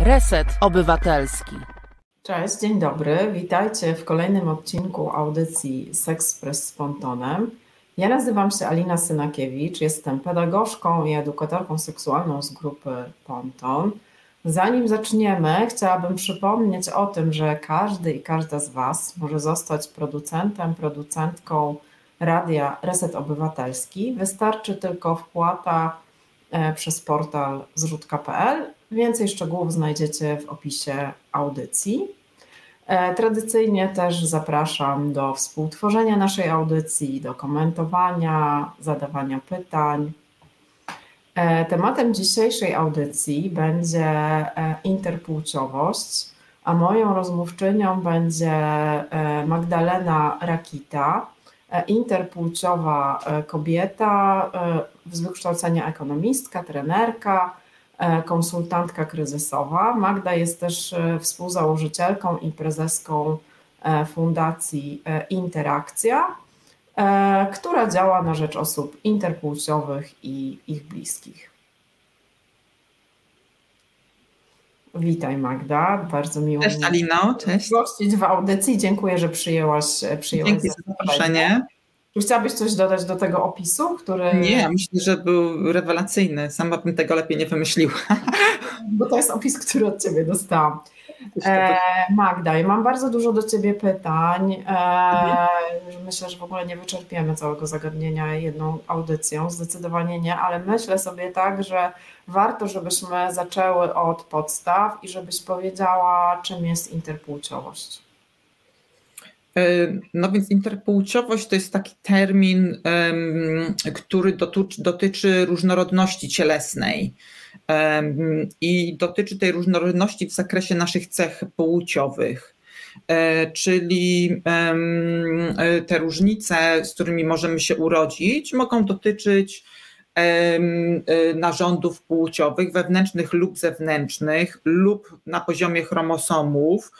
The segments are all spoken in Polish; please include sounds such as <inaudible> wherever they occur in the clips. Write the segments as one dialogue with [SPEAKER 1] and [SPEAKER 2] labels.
[SPEAKER 1] Reset Obywatelski.
[SPEAKER 2] Cześć, dzień dobry. Witajcie w kolejnym odcinku audycji Sexpress z Pontonem. Ja nazywam się Alina Synakiewicz, jestem pedagogzką i edukatorką seksualną z grupy Ponton. Zanim zaczniemy, chciałabym przypomnieć o tym, że każdy i każda z Was może zostać producentem, producentką radia Reset Obywatelski. Wystarczy tylko wpłata przez portal zrzutka.pl. Więcej szczegółów znajdziecie w opisie audycji. E, tradycyjnie też zapraszam do współtworzenia naszej audycji, do komentowania, zadawania pytań. E, tematem dzisiejszej audycji będzie interpłciowość, a moją rozmówczynią będzie Magdalena Rakita, E, interpłciowa e, kobieta, e, z wykształcenia ekonomistka, trenerka, konsultantka kryzysowa. Magda jest też współzałożycielką i prezeską Fundacji Interakcja, która działa na rzecz osób interpłciowych i ich bliskich. Witaj Magda, bardzo miło
[SPEAKER 3] Cześć Alino, cześć.
[SPEAKER 2] gościć w audycji. Dziękuję, że przyjęłaś, przyjęłaś
[SPEAKER 3] Dzięki za zaproszenie.
[SPEAKER 2] Czy chciałabyś coś dodać do tego opisu, który...
[SPEAKER 3] Nie, myślę, że był rewelacyjny. Sama bym tego lepiej nie wymyśliła. <laughs>
[SPEAKER 2] Bo to jest opis, który od Ciebie dostałam. E, Magda, ja mam bardzo dużo do Ciebie pytań. E, mhm. Myślę, że w ogóle nie wyczerpiemy całego zagadnienia jedną audycją, zdecydowanie nie, ale myślę sobie tak, że warto, żebyśmy zaczęły od podstaw i żebyś powiedziała, czym jest interpłciowość.
[SPEAKER 3] E, no więc interpłciowość to jest taki termin, który dotyczy, dotyczy różnorodności cielesnej i dotyczy tej różnorodności w zakresie naszych cech płciowych. E, czyli e, te różnice, z którymi możemy się urodzić, mogą dotyczyć narządów płciowych, wewnętrznych lub zewnętrznych, lub na poziomie chromosomów,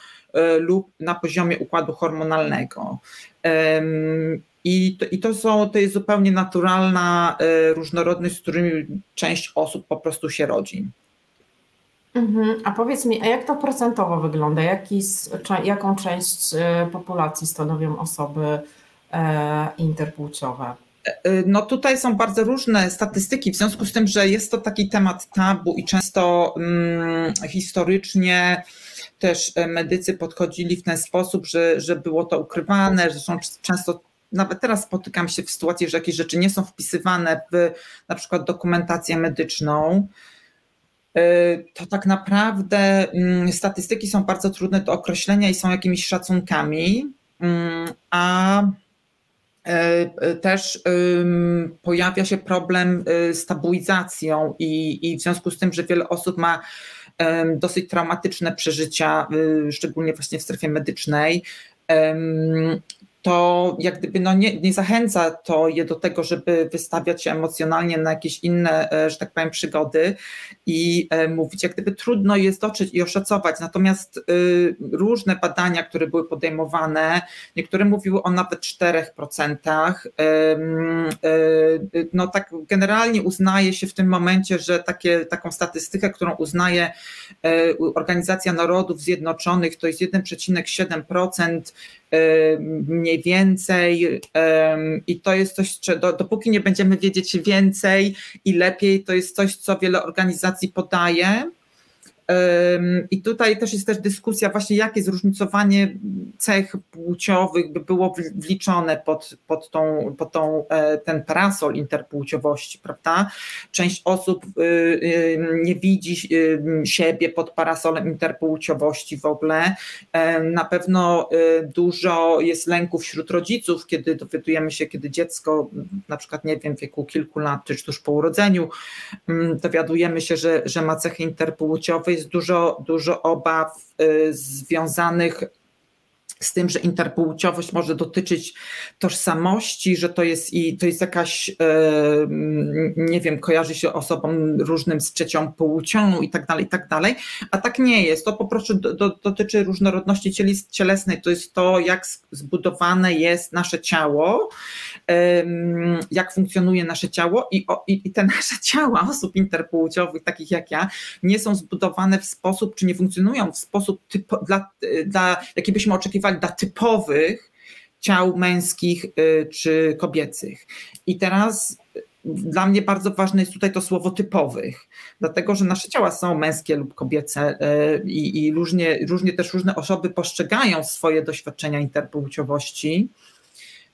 [SPEAKER 3] lub na poziomie układu hormonalnego. I to, I to, są, to jest zupełnie naturalna e, różnorodność, z którymi część osób po prostu się rodzi.
[SPEAKER 2] Mhm. A powiedz mi, a jak to procentowo wygląda? Jaki, jaką część e, populacji stanowią osoby interpłciowe?
[SPEAKER 3] No tutaj są bardzo różne statystyki, w związku z tym, że jest to taki temat tabu i często mm, historycznie też e, medycy podchodzili w ten sposób, że, że było to ukrywane, są często nawet teraz spotykam się w sytuacji, że jakieś rzeczy nie są wpisywane w na przykład dokumentację medyczną, e, to tak naprawdę mm, statystyki są bardzo trudne do określenia i są jakimiś szacunkami, mm, a e, też pojawia się problem z tabuizacją i, i w związku z tym, że wiele osób ma dosyć traumatyczne przeżycia, y, szczególnie właśnie w strefie medycznej to jak gdyby no nie, nie zachęca to je do tego, żeby wystawiać się emocjonalnie na jakieś inne, e, że tak powiem, przygody i e, mówić, jak gdyby trudno jest dotrzeć i oszacować. Natomiast y, różne badania, które były podejmowane, niektóre mówiły o nawet 4%. E, no tak generalnie uznaje się w tym momencie, że takie, taką statystykę, którą uznaje Organizacja Narodów Zjednoczonych, to jest 1,7% mniej więcej i to jest coś, dopóki nie będziemy wiedzieć więcej i lepiej, to jest coś, co wiele organizacji podaje, i tutaj też jest też dyskusja właśnie, jakie zróżnicowanie cech płciowych by było wliczone pod, pod, tą, pod tą, e, ten parasol interpłciowości, prawda? Część osób y, y, nie widzi y, siebie pod parasolem interpłciowości w ogóle. Na pewno dużo jest lęków wśród rodziców, kiedy dowiadujemy się, kiedy dziecko, na przykład nie wiem, w wieku kilku lat, czy tuż po urodzeniu, mm, dowiadujemy się, że, że ma cechy interpłciowe, jest dużo, dużo obaw y, związanych z tym, że interpłciowość może dotyczyć tożsamości, że to jest i to jest jakaś, nie wiem, kojarzy się osobom różnym z trzecią płcią i tak dalej, i tak dalej, a tak nie jest. To po prostu do, do, dotyczy różnorodności cielesnej, to jest to, jak zbudowane jest nasze ciało, jak funkcjonuje nasze ciało i, i, te nasze <laughs> ciała osób interpłciowych, takich jak ja, nie są zbudowane w sposób, czy nie funkcjonują w sposób typo, dla, dla, jaki byśmy oczekiwali dla typowych ciał męskich y, czy kobiecych. I teraz dla mnie bardzo ważne jest tutaj to słowo typowych, dlatego że nasze ciała są męskie lub kobiece y, i, i różnie, różnie też różne osoby postrzegają swoje doświadczenia interpłciowości.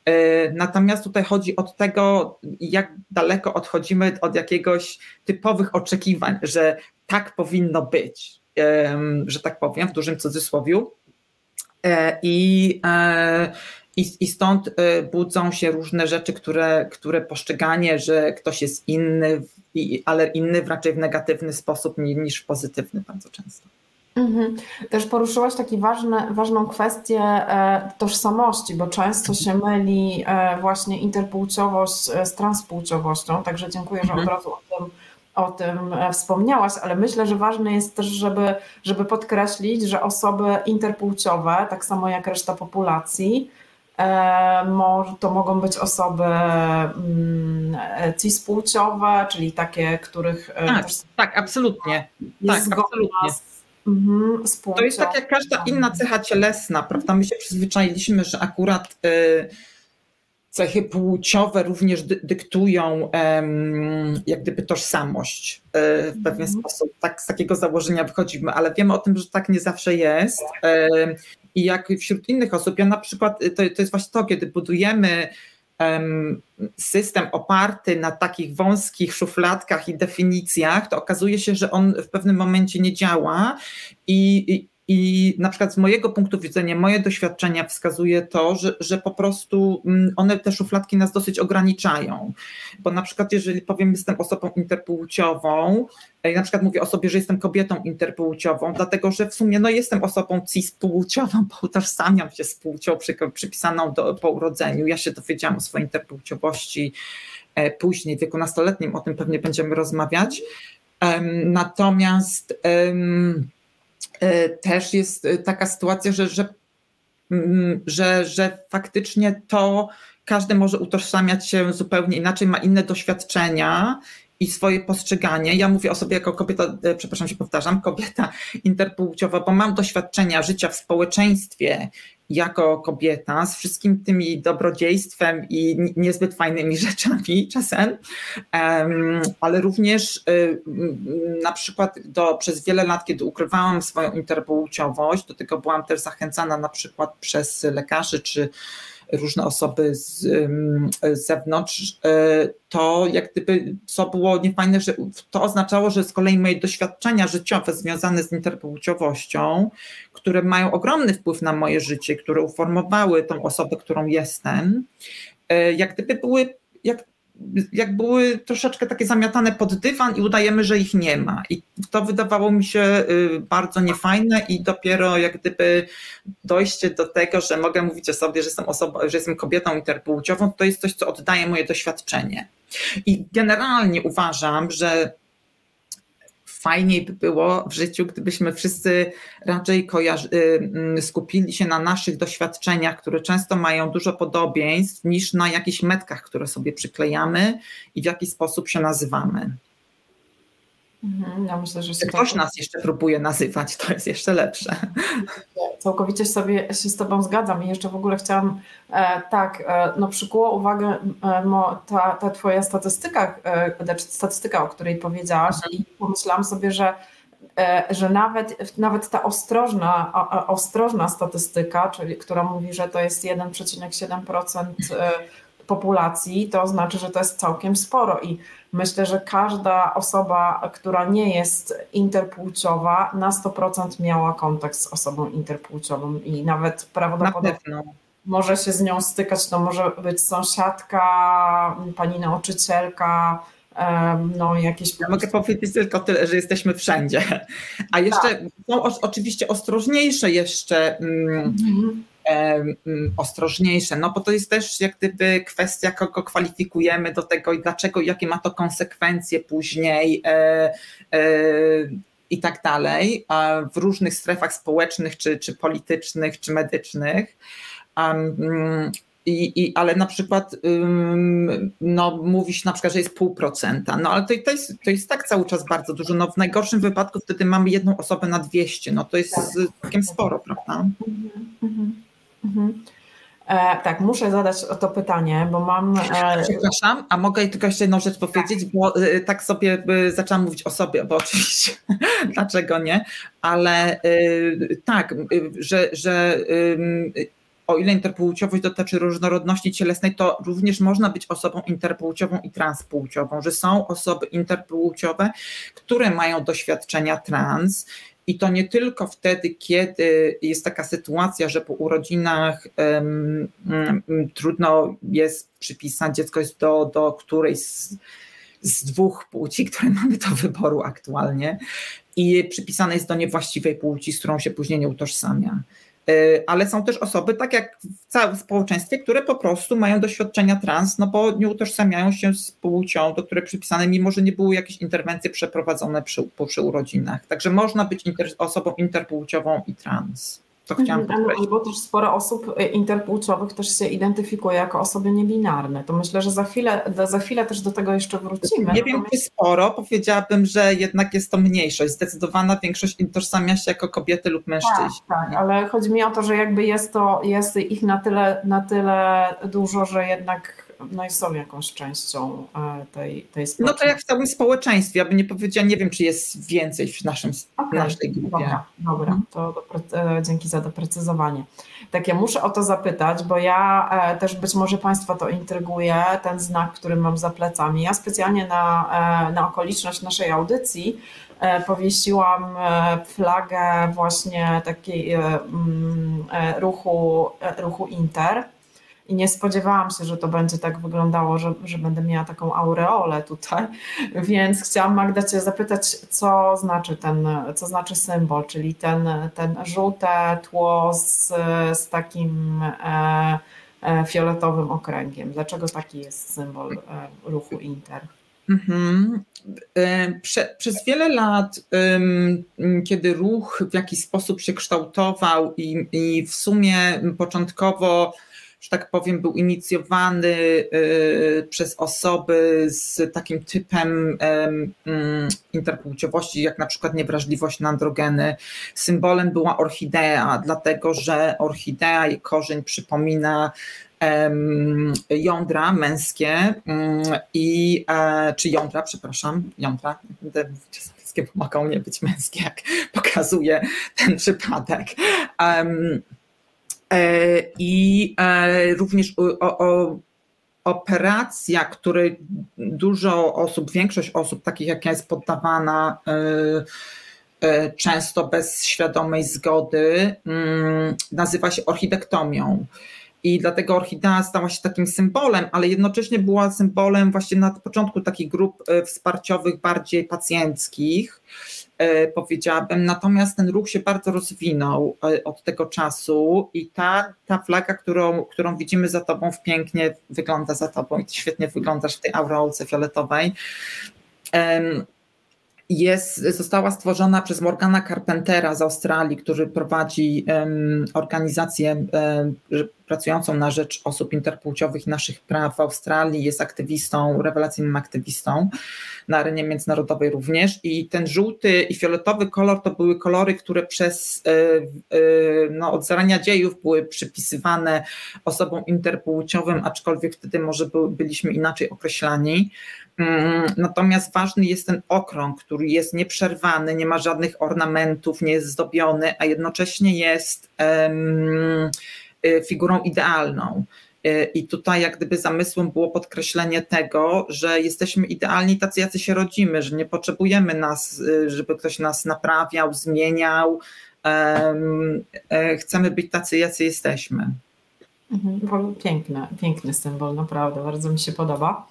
[SPEAKER 3] Y, natomiast tutaj chodzi od tego, jak daleko odchodzimy od jakiegoś typowych oczekiwań, że tak powinno być, że tak powiem, w dużym cudzysłowiu. E, I, e, i, I stąd e, budzą się różne rzeczy, które, które postrzeganie, że ktoś jest inny, ale inny raczej w negatywny sposób niż w pozytywny bardzo często.
[SPEAKER 2] Mhm. Też poruszyłaś taką ważną kwestię e, tożsamości, bo często się myli e, właśnie interpłciowość z transpłciowością, także dziękuję, że od mhm. razu o tym o tym e, wspomniałaś, ale myślę, że ważne jest też, żeby, żeby podkreślić, że osoby interpłciowe, tak samo jak reszta populacji, e, to mogą być osoby mm, cispłciowe, czyli takie, których.
[SPEAKER 3] E, tak, tak absolutnie. Tak, absolutnie. Mhm, to jest tak jak każda inna cecha cielesna, prawda? My się przyzwyczailiśmy, że akurat. Y, cechy płciowe również dyktują jak gdyby tożsamość e, w pewien mhm. sposób. Tak, z takiego założenia wychodzimy, ale wiemy o tym, że tak nie zawsze jest. I jak wśród innych osób, ja na przykład, to, to jest właśnie to, kiedy budujemy system oparty na takich wąskich szufladkach i definicjach, to okazuje się, że on w pewnym momencie nie działa i, i na przykład z mojego punktu widzenia, moje doświadczenia wskazuje to, że, że po prostu mm, one te szufladki nas dosyć ograniczają. Bo na przykład, jeżeli powiem, jestem osobą interpłciową, i na przykład mówię o sobie, że jestem kobietą interpłciową, dlatego że w sumie no, jestem osobą cispłciową, bo utożsamiam się z płcią przy, przypisaną do, po urodzeniu. Ja się dowiedziałam o swojej interpłciowości e, później, w wieku nastoletnim, o tym pewnie będziemy rozmawiać. Natomiast E, też jest e, taka sytuacja, że, że, mm, że, że faktycznie to każdy może utożsamiać się zupełnie inaczej, ma inne doświadczenia i swoje postrzeganie. Ja mówię o sobie jako kobieta, e, przepraszam się powtarzam, kobieta interpłciowa, bo mam doświadczenia życia w społeczeństwie jako kobieta z wszystkim tymi dobrodziejstwem i niezbyt fajnymi <laughs> rzeczami czasem, ale również y, na przykład do, przez wiele lat, kiedy ukrywałam swoją interpłciowość, do tego byłam też zachęcana na przykład przez lekarzy czy różne osoby z, z zewnątrz, e, to jak gdyby co było niefajne, że to oznaczało, że z kolei moje doświadczenia życiowe związane z interpłciowością, które mają ogromny wpływ na moje życie, które uformowały tą osobę, którą jestem, e, jak gdyby były jak jak były troszeczkę takie zamiatane pod dywan i udajemy, że ich nie ma. I to wydawało mi się y, bardzo niefajne i dopiero jak gdyby dojście do tego, że mogę mówić o sobie, że jestem osobą, że jestem kobietą interpłciową, to jest coś, co oddaje moje doświadczenie. I generalnie uważam, że fajniej by było w życiu, gdybyśmy wszyscy raczej y, mm, skupili się na naszych doświadczeniach, które często mają dużo podobieństw, niż na jakichś metkach, które sobie przyklejamy i w jaki sposób się nazywamy.
[SPEAKER 2] Mhm, ja myślę, że
[SPEAKER 3] ktoś nas jeszcze próbuje nazywać, to jest jeszcze lepsze.
[SPEAKER 2] Całkowicie sobie się z Tobą zgadzam i jeszcze w ogóle chciałam e, tak, e, no przykuło uwagę e, mo, ta, ta Twoja statystyka, e, znaczy statystyka, o której powiedziałaś mhm. i pomyślałam sobie, że e, że nawet, nawet ta ostrożna, ostrożna statystyka, czyli która mówi, że to jest 1,7% populacji, to znaczy, że to jest całkiem sporo i myślę, że każda osoba, która nie jest interpłciowa, na 100% miała kontakt z osobą interpłciową i nawet prawdopodobnie może się z nią stykać, to może być sąsiadka, pani nauczycielka, no jakieś...
[SPEAKER 3] Ja mogę powiedzieć tylko tyle, że jesteśmy wszędzie. A jeszcze tak. są oczywiście ostrożniejsze jeszcze mm, mhm ostrożniejsze, no bo to jest też jak gdyby kwestia, kogo kwalifikujemy do tego i dlaczego, jakie ma to konsekwencje później e, e, i tak dalej, w różnych strefach społecznych, czy, czy politycznych, czy medycznych. I, i, ale na przykład no, mówi się na przykład, że jest pół procenta, no ale to, to, jest, to jest tak cały czas bardzo dużo. No, w najgorszym wypadku wtedy mamy jedną osobę na 200, no to jest tak. całkiem sporo, prawda? Mhm, mhm,
[SPEAKER 2] mhm. E, tak, muszę zadać o to pytanie, bo mam.
[SPEAKER 3] E... Przepraszam, a mogę tylko jeszcze jedną rzecz powiedzieć, tak. bo e, tak sobie e, zaczęłam mówić o sobie, bo <laughs> oczywiście dlaczego nie, ale e, tak, że, że o ile interpłciowość dotyczy różnorodności cielesnej, to również można być osobą interpłciową i transpłciową, że są osoby interpłciowe, które mają doświadczenia trans. I to nie tylko wtedy, kiedy jest taka sytuacja, że po urodzinach um, um, trudno jest przypisać dziecko jest do, do którejś z, z dwóch płci, które mamy do wyboru aktualnie, i przypisane jest do niewłaściwej płci, z którą się później nie utożsamia. Y, ale są też osoby, tak jak w całym społeczeństwie, które po prostu mają doświadczenia trans, no bo nie utożsamiają się z płcią, do której przypisane, mimo że nie były jakieś interwencje przeprowadzone przy, przy urodzinach. Także można być inter, osobą interpłciową i trans. To chciałam
[SPEAKER 2] mhm, podkreślić. Bo też sporo osób y, interpłciowych też się identyfikuje jako osoby niebinarne. To myślę, że za chwilę, za chwilę też do tego jeszcze wrócimy.
[SPEAKER 3] Nie wiem, czy sporo. Powiedziałabym, że jednak jest to mniejszość. Zdecydowana większość tożsamia się jako kobiety lub mężczyźni.
[SPEAKER 2] Tak, tak, ale chodzi mi o to, że jakby jest to, jest ich na tyle, na tyle dużo, że jednak no i są jakąś częścią e, tej, tej
[SPEAKER 3] No to jak w całym społeczeństwie, aby nie powiedziała, nie wiem, czy jest więcej w naszym, okay. naszej grupie.
[SPEAKER 2] Dobra, dobra. Mhm. to e, dzięki za doprecyzowanie. Tak, ja muszę o to zapytać, bo ja e, też być może Państwa to intryguje, ten znak, który mam za plecami. Ja specjalnie na, na okoliczność naszej audycji powiesiłam flagę właśnie takiej mm, ruchu, ruchu Inter i nie spodziewałam się, że to będzie tak wyglądało, że, że będę miała taką aureolę tutaj, <laughs> więc chciałam Magda Cię zapytać, co znaczy ten, co znaczy symbol, czyli ten, ten żółte tło z, z takim e, e, fioletowym okręgiem. Dlaczego taki jest symbol e, ruchu Inter? Mhm.
[SPEAKER 3] E, prze, przez wiele lat, kiedy ruch w jakiś sposób się kształtował i, i w sumie początkowo że tak powiem, był inicjowany y, przez osoby z takim typem mm, interpłciowości, jak na przykład niewrażliwość na androgeny. Symbolem była orchidea, dlatego że orchidea, jej korzeń przypomina jądra męskie mm, i e, czy jądra, przepraszam, jądra, wszystkie mogą nie być męskie, jak <laughs> pokazuje ten przypadek. I e, również o, o operacja, której dużo osób, większość osób, takich jak ja, jest poddawana e, często bez świadomej zgody, mm, nazywa się orchidektomią. I dlatego orchidea stała się takim symbolem, ale jednocześnie była symbolem właśnie na początku takich grup wsparciowych, bardziej pacjenckich E, powiedziałabym. Natomiast ten ruch się bardzo rozwinął e, od tego czasu i ta, ta flaga, którą, którą widzimy za tobą, pięknie wygląda za tobą i świetnie wyglądasz w tej aureolce fioletowej. Jest, została stworzona przez Morgana Carpentera z Australii, który prowadzi um, organizację um, pracującą na rzecz osób interpłciowych i naszych praw w Australii, jest aktywistą, rewelacyjnym aktywistą na arenie międzynarodowej również. I ten żółty i fioletowy kolor to były kolory, które przez e, e, no, od zarania dziejów były przypisywane osobom interpłciowym, aczkolwiek wtedy może byliśmy inaczej określani. Mm, natomiast ważny jest ten okrąg, który jest nieprzerwany, nie ma żadnych ornamentów, nie jest zdobiony, a jednocześnie jest um, figurą idealną. Y, I tutaj jak gdyby zamysłem było podkreślenie tego, że jesteśmy idealni tacy, jacy się rodzimy, że nie potrzebujemy nas, y, żeby ktoś nas naprawiał, zmieniał. Chcemy być tacy, jacy jesteśmy.
[SPEAKER 2] Mhm, piękny, piękny symbol, naprawdę, bardzo mi się podoba.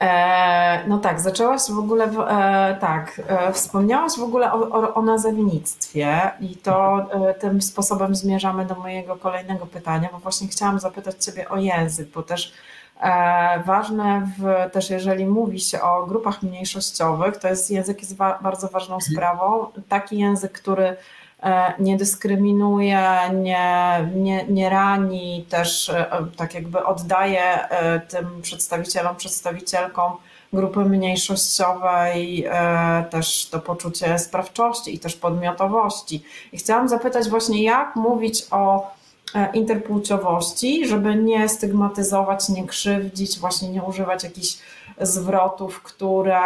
[SPEAKER 2] E, no tak, zaczęłaś w ogóle, e, tak, e, wspomniałaś w ogóle o, o, o nazewnictwie i to tym sposobem zmierzamy do mojego kolejnego pytania, bo właśnie chciałam zapytać Ciebie o język, bo też ważne w, też jeżeli mówi się o grupach mniejszościowych, to jest język jest bardzo ważną mhm. sprawą, taki język, który nie dyskryminuje, nie, nie, nie rani, też e, tak jakby oddaje e, tym przedstawicielom, przedstawicielkom grupy mniejszościowej też to poczucie sprawczości i też podmiotowości. I chciałam zapytać właśnie, jak mówić o interpłciowości, żeby nie stygmatyzować, nie krzywdzić, właśnie nie używać jakichś zwrotów, które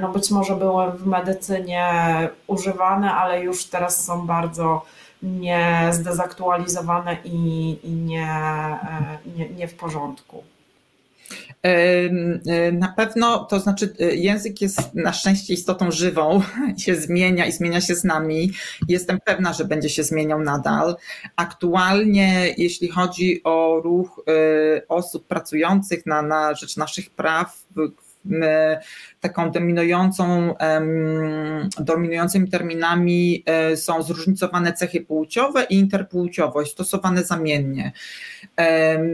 [SPEAKER 2] no być może były w medycynie używane, ale już teraz są bardzo nie zdezaktualizowane i, i nie, e, nie, nie w porządku.
[SPEAKER 3] E, na pewno, to znaczy e, język jest na szczęście istotą żywą, <laughs> się zmienia i zmienia się z nami. Jestem pewna, że będzie się zmieniał nadal. Aktualnie, jeśli chodzi o ruch e, osób pracujących na, na rzecz naszych praw, taką dominującą, dominującymi terminami są zróżnicowane cechy płciowe i interpłciowość, stosowane zamiennie.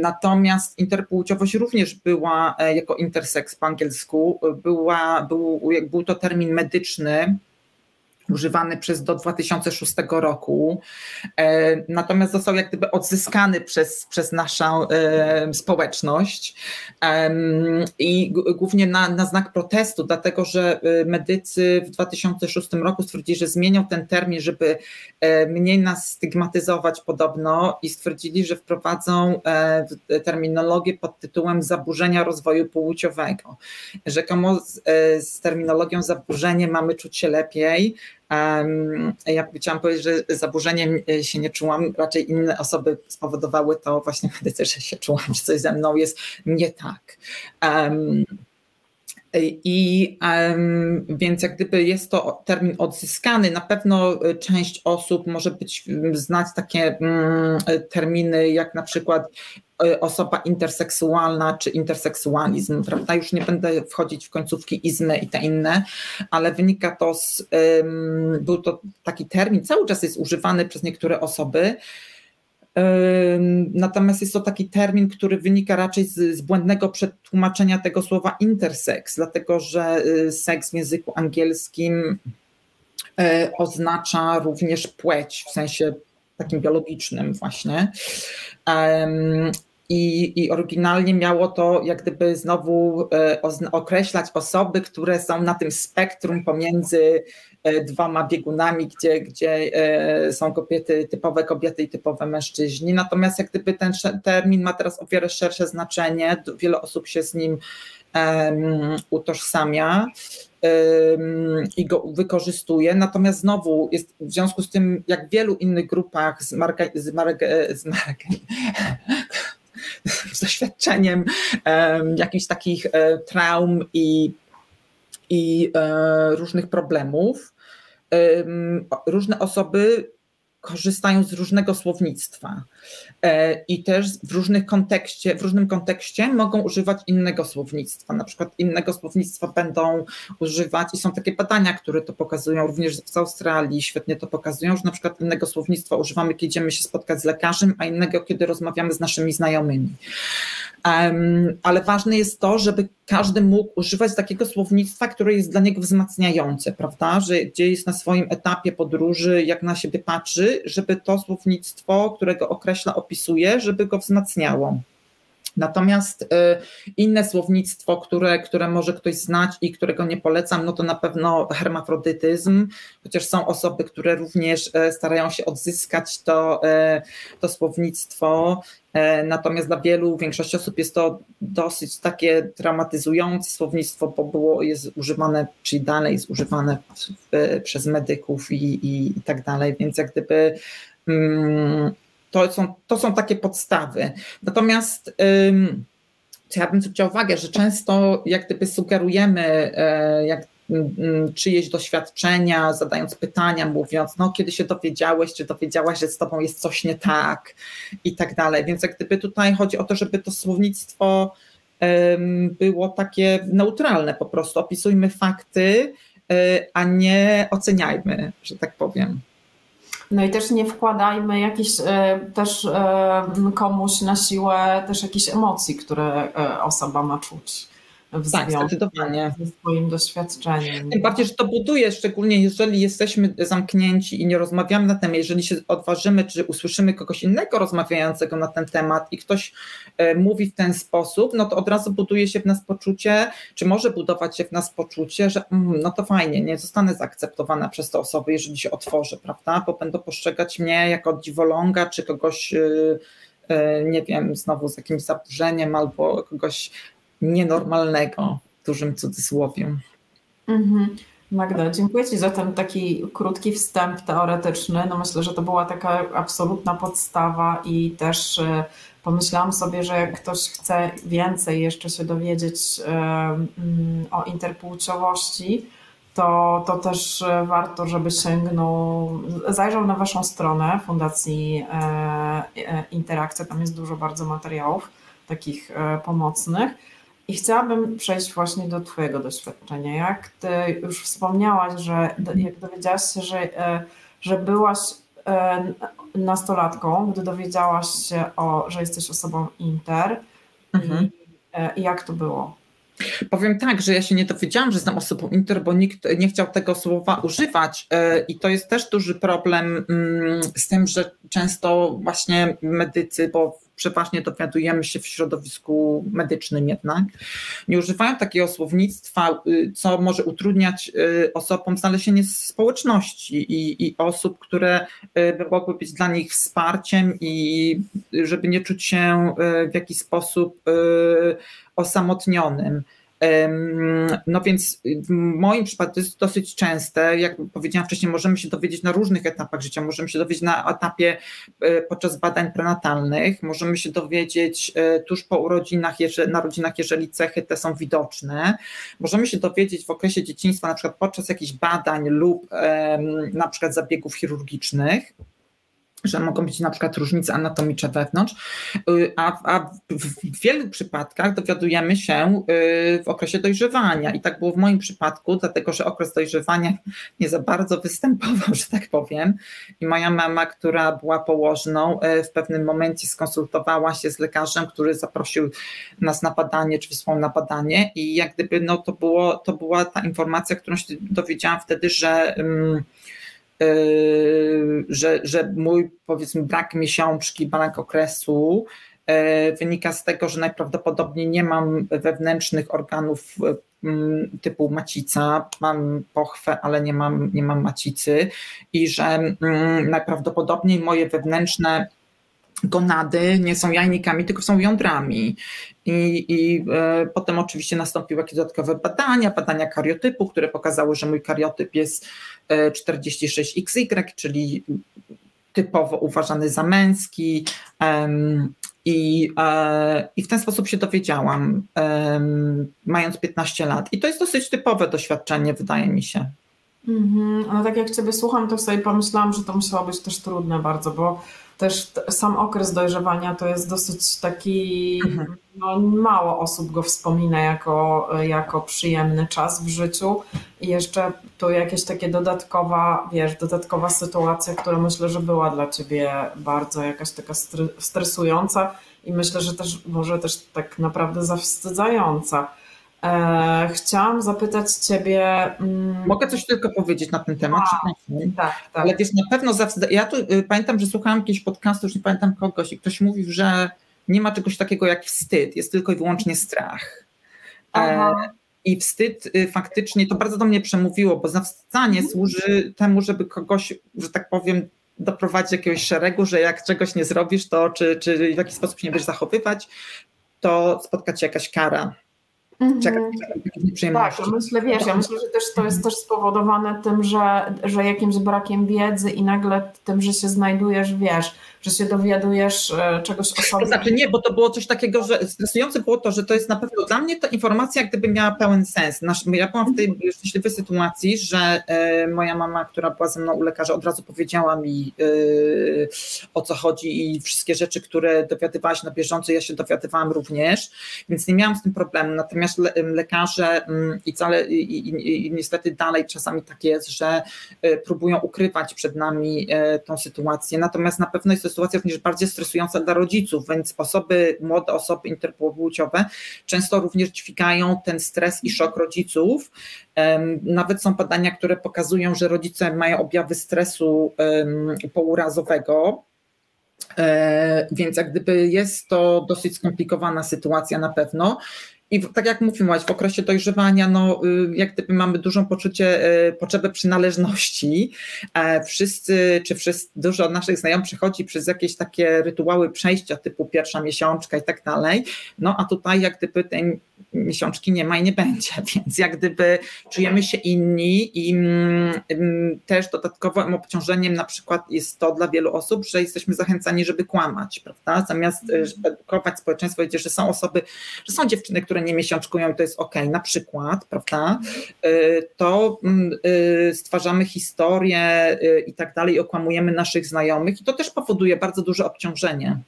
[SPEAKER 3] Natomiast interpłciowość również była e, jako intersex po angielsku, była, był, był to termin medyczny, używany przez do 2006 roku, e, natomiast został jak gdyby odzyskany przez, przez naszą e, społeczność i głównie na, na znak protestu, dlatego że e, medycy w 2006 roku stwierdzili, że zmienią ten termin, żeby mniej nas stygmatyzować podobno i stwierdzili, że wprowadzą terminologię pod tytułem zaburzenia rozwoju płciowego. Rzekomo z, z terminologią zaburzenie mamy czuć się lepiej, ja chciałam powiedzieć, że zaburzeniem e, się nie czułam, raczej inne osoby spowodowały to właśnie w medycynie, że się czułam, że coś ze mną jest nie tak. I więc jak gdyby jest to termin odzyskany, na pewno e, część osób może być znać takie um, terminy jak na przykład E, osoba interseksualna czy interseksualizm, prawda? Już nie będę wchodzić w końcówki izmy i te inne, ale wynika to z, był to taki termin, cały czas jest używany przez niektóre osoby, Natomiast jest to taki termin, który wynika raczej z, z, błędnego przetłumaczenia tego słowa intersex, dlatego że y, seks w języku angielskim e, oznacza również płeć, w sensie takim biologicznym właśnie. I, I oryginalnie miało to jak gdyby znowu e, określać osoby, które są na tym spektrum pomiędzy e, dwoma biegunami, gdzie, gdzie e, są kobiety, typowe kobiety i typowe mężczyźni. Natomiast jak gdyby ten termin ma teraz o wiele szersze znaczenie, wiele osób się z nim um, utożsamia i go wykorzystuje. Natomiast znowu jest w związku z tym, jak w wielu innych grupach z, marga, z, z <laughs> z doświadczeniem jakichś takich e, traum i, i e, różnych problemów. Różne osoby korzystają z różnego słownictwa i też w, różnych kontekście, w różnym kontekście mogą używać innego słownictwa. Na przykład innego słownictwa będą używać i są takie badania, które to pokazują, również w Australii świetnie to pokazują, że na przykład innego słownictwa używamy, kiedy idziemy się spotkać z lekarzem, a innego, kiedy rozmawiamy z naszymi znajomymi. Um, ale ważne jest to, żeby każdy mógł używać takiego słownictwa, które jest dla niego wzmacniające, prawda? Że gdzie jest na swoim etapie podróży, jak na siebie patrzy, żeby to słownictwo, którego określa, opisuje, żeby go wzmacniało. Natomiast y, inne słownictwo, które, które może ktoś znać i którego nie polecam, no to na pewno hermafrodytyzm, chociaż są osoby, które również y, starają się odzyskać to, y, to słownictwo. Natomiast dla wielu, większości osób jest to dosyć takie traumatyzujące słownictwo, bo było, jest używane, czyli dalej jest używane przez medyków i, i, i tak dalej, więc jak gdyby. To są, to są takie podstawy. Natomiast co ja bym uwagę, że często jak gdyby sugerujemy e, jak czyjeś doświadczenia, zadając pytania, mówiąc, no kiedy się dowiedziałeś, czy dowiedziałaś, że z tobą jest coś nie tak i tak dalej. Więc jak gdyby tutaj chodzi o to, żeby to słownictwo było takie neutralne po prostu. Opisujmy fakty, a nie oceniajmy, że tak powiem.
[SPEAKER 2] No i też nie wkładajmy jakiś e, też e, komuś na siłę też jakichś emocji, które e, osoba ma czuć w tak, zdecydowanie. ze swoim doświadczeniem.
[SPEAKER 3] Tym bardziej, że to buduje, szczególnie jeżeli jesteśmy zamknięci i nie rozmawiamy na temat, jeżeli się odważymy, czy usłyszymy kogoś innego rozmawiającego na ten temat i ktoś e, mówi w ten sposób, no to od razu buduje się w nas poczucie, czy może budować się w nas poczucie, że mm, no to fajnie, nie zostanę zaakceptowana przez te osoby, jeżeli się otworzę, prawda, bo będą postrzegać mnie jako dziwoląga, czy kogoś e, e, nie wiem, znowu z jakimś zaburzeniem albo kogoś nienormalnego, w dużym cudzysłowie.
[SPEAKER 2] Mhm. Magda, dziękuję Ci za ten taki krótki wstęp teoretyczny. No myślę, że to była taka absolutna podstawa i też e, pomyślałam sobie, że jak ktoś chce więcej jeszcze się dowiedzieć e, mm, o interpłciowości, to, to też e, warto, żeby sięgnął, zajrzał na Waszą stronę Fundacji Interakcja. Tam jest dużo bardzo materiałów takich pomocnych. I chciałabym przejść właśnie do Twojego doświadczenia. Jak Ty już wspomniałaś, że jak dowiedziałaś się, że, e, że byłaś e, nastolatką, gdy dowiedziałaś się, o, że jesteś osobą inter, mhm. i, e, i jak to było?
[SPEAKER 3] Powiem tak, że ja się nie dowiedziałam, że znam osobą inter, bo nikt nie chciał tego słowa używać i to jest też duży problem mm, z tym, że często właśnie medycy, bo przeważnie dowiadujemy się w środowisku medycznym jednak, nie używają takiego słownictwa, y, co może utrudniać y, osobom znalezienie społeczności i, i osób, które y, mogły być dla nich wsparciem i żeby nie czuć się w jakiś sposób osamotnionym. No więc w moim przypadku to jest dosyć częste. Jak powiedziałam wcześniej, możemy się dowiedzieć na różnych etapach życia. Możemy się dowiedzieć na etapie e, podczas badań prenatalnych, możemy się dowiedzieć e, tuż po urodzinach, jeżeli, narodzinach, jeżeli cechy te są widoczne. Możemy się dowiedzieć w okresie dzieciństwa, na przykład podczas jakichś badań lub na przykład zabiegów chirurgicznych że mogą być na przykład różnice anatomiczne wewnątrz, y, a, a, w wielu przypadkach dowiadujemy się y, w okresie dojrzewania. I tak było w moim przypadku, dlatego że okres dojrzewania nie za bardzo występował, <laughs> że tak powiem. I moja mama, która była położną, y, w pewnym momencie skonsultowała się z lekarzem, który zaprosił nas na badanie, czy wysłał na badanie. I jak gdyby no, to, było, to była ta informacja, którą się dowiedziałam wtedy, że. Um, że, że mój powiedzmy brak miesiączki, brak okresu yy, wynika z tego, że najprawdopodobniej nie mam wewnętrznych organów yy, typu macica, mam pochwę, ale nie mam, nie mam macicy. I że najprawdopodobniej moje wewnętrzne gonady nie są jajnikami, tylko są jądrami. I, i e, potem oczywiście nastąpiły jakieś dodatkowe badania, badania kariotypu, które pokazały, że mój kariotyp jest 46XY, czyli typowo uważany za męski. I, e, I w ten sposób się dowiedziałam, mając 15 lat. I to jest dosyć typowe doświadczenie, wydaje mi się.
[SPEAKER 2] Mm-hmm. No tak jak Ciebie słucham, to sobie pomyślałam, że to musiało być też trudne bardzo, bo też sam okres dojrzewania to jest dosyć taki, mhm. no, mało osób go wspomina jako, jako przyjemny czas w życiu. I jeszcze tu jakieś takie dodatkowa, wiesz, dodatkowa sytuacja, która myślę, że była dla ciebie bardzo jakaś taka stresująca i myślę, że też może też tak naprawdę zawstydzająca. E, chciałam zapytać Ciebie.
[SPEAKER 3] Mm, Mogę coś tylko powiedzieć na ten temat? A, tak, tak. Ale wiesz, na pewno zawsze. Ja tu y, pamiętam, że słuchałam jakiegoś podcastu, już nie pamiętam kogoś, i ktoś mówił, że nie ma czegoś takiego jak wstyd, jest tylko i wyłącznie strach. E, I wstyd y, faktycznie to bardzo do mnie przemówiło, bo zawstydzanie mhm. służy temu, żeby kogoś, że tak powiem, doprowadzić do jakiegoś szeregu, że jak czegoś nie zrobisz, to czy, czy w jakiś sposób się nie będziesz zachowywać, to spotka cię jakaś kara.
[SPEAKER 2] Mhm. Tak, myślę, wiesz, ja myślę, że też to jest też spowodowane tym, że, że jakimś brakiem wiedzy i nagle tym, że się znajdujesz, wiesz, że się dowiadujesz e, czegoś o sobie.
[SPEAKER 3] Znaczy nie, bo to było coś takiego, że stresujące było to, że to jest na pewno dla mnie ta informacja gdyby miała pełen sens. Ja byłam w tej szczęśliwej sytuacji, że e, moja mama, która była ze mną u lekarza, od razu powiedziała mi e, o co chodzi i wszystkie rzeczy, które dowiadywała się na bieżąco, ja się dowiadywałam również, więc nie miałam z tym problemu. Natomiast le, lekarze i, cale, i, i, i niestety dalej czasami tak jest, że próbują ukrywać przed nami tą sytuację. Natomiast na pewno jest to sytuacja również bardziej stresująca dla rodziców, więc osoby, młode osoby interpłciowe często również dźwigają ten stres i szok rodziców. Nawet są badania, które pokazują, że rodzice mają objawy stresu pourazowego, e, więc jak gdyby jest to dosyć skomplikowana sytuacja na pewno. I tak jak mówiłaś, w okresie dojrzewania, no, y, jak gdyby mamy dużą poczucie, y, potrzebę przynależności. E, wszyscy, czy wszyscy, dużo naszych znajomych przechodzi przez jakieś takie rytuały przejścia typu pierwsza miesiączka i tak dalej. No a tutaj jak gdyby tej miesiączki nie ma i nie będzie, <laughs> więc jak gdyby czujemy się inni i mm, mm, też dodatkowym obciążeniem na przykład jest to dla wielu osób, że jesteśmy zachęcani, żeby kłamać, prawda? Zamiast y, edukować społeczeństwo, wiecie, że są osoby, że są dziewczyny, które nie miesiączkują i to jest ok, na przykład, prawda? Y, to mm, y, stwarzamy historię i tak dalej, okłamujemy naszych znajomych i to też powoduje bardzo duże obciążenie.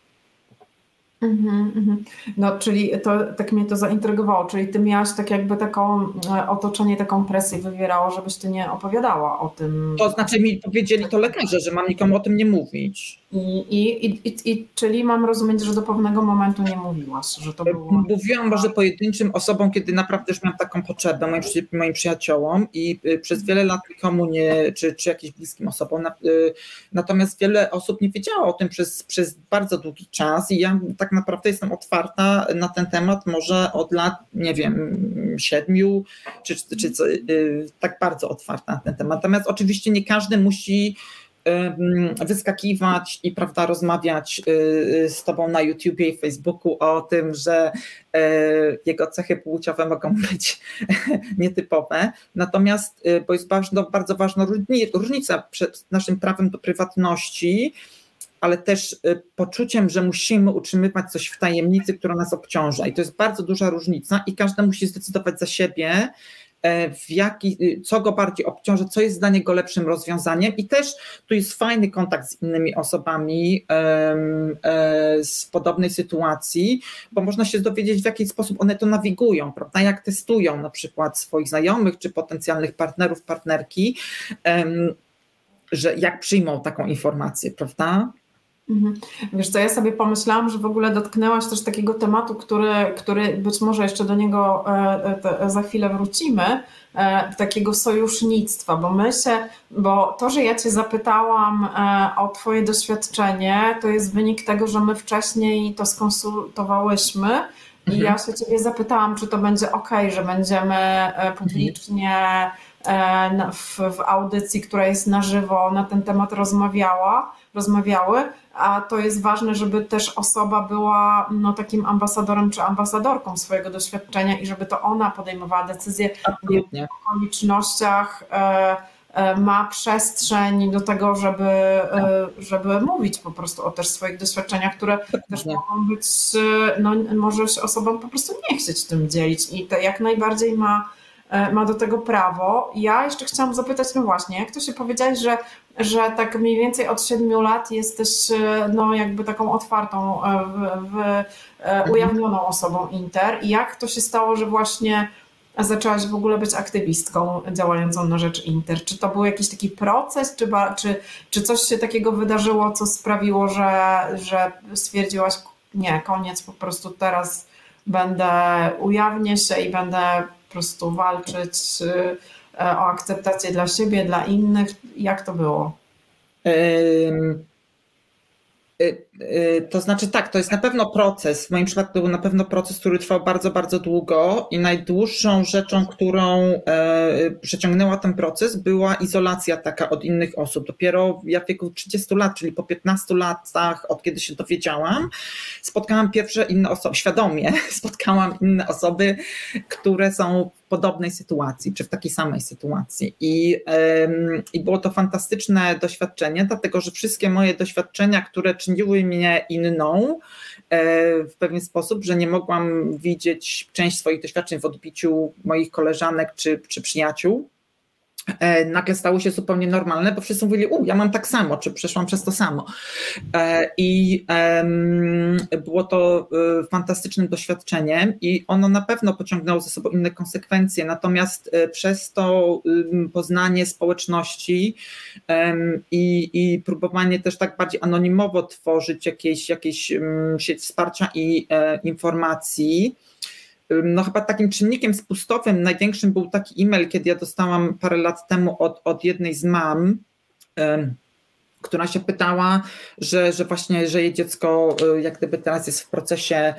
[SPEAKER 2] Mhm, mhm. No, czyli to tak mnie to zaintrygowało, czyli ty miałaś tak jakby taką e, otoczenie, taką presję wywierało, żebyś ty nie opowiadała o tym.
[SPEAKER 3] To znaczy mi powiedzieli to lekarze, że mam nikomu o tym nie mówić.
[SPEAKER 2] I, i, i, i, czyli mam rozumieć, że do pewnego momentu nie mówiłaś, że to było...
[SPEAKER 3] Mówiłam może pojedynczym osobom, kiedy naprawdę już miałam taką potrzebę, moim, moim przyjaciołom i y, przez wiele lat nikomu nie, czy, czy jakimś bliskim osobom. Y, natomiast wiele osób nie wiedziało o tym przez, przez bardzo długi czas i ja tak naprawdę jestem otwarta na ten temat może od lat, nie wiem, siedmiu, czy, czy, czy y, tak bardzo otwarta na ten temat. Natomiast oczywiście nie każdy musi wyskakiwać i prawda, rozmawiać y, z tobą na YouTubie i Facebooku o tym, że e, jego cechy płciowe mogą <laughs> być nietypowe. Natomiast, y, bo jest bardzo, bardzo ważna różnica przed naszym prawem do prywatności, ale też y, poczuciem, że musimy utrzymywać coś w tajemnicy, która nas obciąża. I to jest bardzo duża różnica, i każdy musi zdecydować za siebie, w jaki, y, co go bardziej obciąża, co jest dla niego lepszym rozwiązaniem i też tu jest fajny kontakt z innymi osobami e, z podobnej sytuacji, bo można się dowiedzieć w jaki sposób one to nawigują, prawda, jak testują na przykład swoich znajomych czy potencjalnych partnerów, partnerki, że jak przyjmą taką informację, prawda?
[SPEAKER 2] Mhm. Wiesz co, ja sobie pomyślałam, że w ogóle dotknęłaś też takiego tematu, który, który być może jeszcze do niego e, e, za chwilę wrócimy, e, takiego sojusznictwa, bo my się, bo to, że ja Cię zapytałam o Twoje doświadczenie, to jest wynik tego, że my wcześniej to skonsultowałyśmy i mhm. ja się Ciebie zapytałam, czy to będzie ok, że będziemy publicznie w, w audycji, która jest na żywo, na ten temat rozmawiała, rozmawiały, a to jest ważne, żeby też osoba była no, takim ambasadorem czy ambasadorką swojego doświadczenia i żeby to ona podejmowała decyzję
[SPEAKER 3] Absolutnie.
[SPEAKER 2] w okolicznościach. E, e, ma przestrzeń do tego, żeby, e, żeby mówić po prostu o też swoich doświadczeniach, które też mogą być, no może się osobom po prostu nie chcieć tym dzielić i to jak najbardziej ma ma do tego prawo. Ja jeszcze chciałam zapytać, no właśnie, jak to się powiedziałeś, że, że tak mniej więcej od siedmiu lat jesteś e, no jakby taką otwartą, e, w, w, mhm. ujawnioną osobą Inter i jak to się stało, że właśnie zaczęłaś w ogóle być aktywistką działającą na rzecz Inter? Czy to był jakiś taki proces, czy, czy, czy coś się takiego wydarzyło, co sprawiło, że, że stwierdziłaś, nie, koniec, po prostu teraz będę, ujawnię się i będę po prostu walczyć y, e, o akceptację dla siebie, dla innych? Jak to było?
[SPEAKER 3] Y, y, to znaczy tak, to jest na pewno proces. W moim przypadku był na pewno proces, który trwał bardzo, bardzo długo i najdłuższą rzeczą, którą e, przeciągnęła ten proces, była izolacja taka od innych osób. Dopiero w wieku 30 lat, czyli po 15 latach, od kiedy się dowiedziałam, spotkałam pierwsze inne osoby, świadomie <laughs> spotkałam inne osoby, które są podobnej sytuacji, czy w takiej samej sytuacji. I, i było to fantastyczne doświadczenie, dlatego że wszystkie moje doświadczenia, które czyniły mnie inną, e, w pewien sposób, że nie mogłam widzieć część swoich doświadczeń w odbiciu moich koleżanek czy, czy przyjaciół, nagle stało się zupełnie normalne, bo wszyscy mówili, u, ja mam tak samo, czy przeszłam przez to samo. E, I było to e, fantastycznym doświadczeniem i ono na pewno pociągnęło ze sobą inne konsekwencje, natomiast przez to poznanie społeczności i, i próbowanie też tak bardziej anonimowo tworzyć jakieś, jakieś sieć wsparcia i informacji, no chyba takim czynnikiem spustowym największym był taki e-mail, kiedy ja dostałam parę lat temu od, od jednej z mam, która się pytała, że, że właśnie, że jej dziecko y, jak gdyby teraz jest w procesie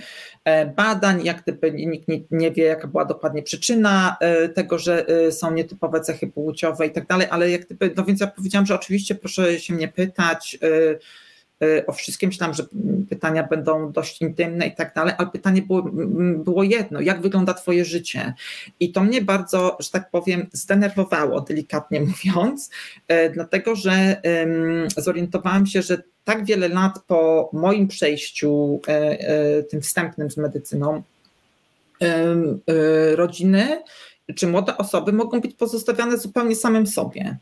[SPEAKER 3] e, badań, jak gdyby nikt nie, nie wie, jaka była dokładnie przyczyna e, tego, że y, są nietypowe cechy płciowe i tak dalej, ale jak gdyby, no więc ja powiedziałam, że oczywiście proszę się mnie pytać, y, Y, o wszystkim. Myślałam, że pytania będą dość intymne i tak dalej, ale pytanie było, było jedno: jak wygląda Twoje życie? I to mnie bardzo, że tak powiem, zdenerwowało, delikatnie <laughs> mówiąc, y, dlatego że zorientowałam się, że tak wiele lat po moim przejściu y, tym wstępnym z medycyną, rodziny czy młode osoby mogą być pozostawiane zupełnie samym sobie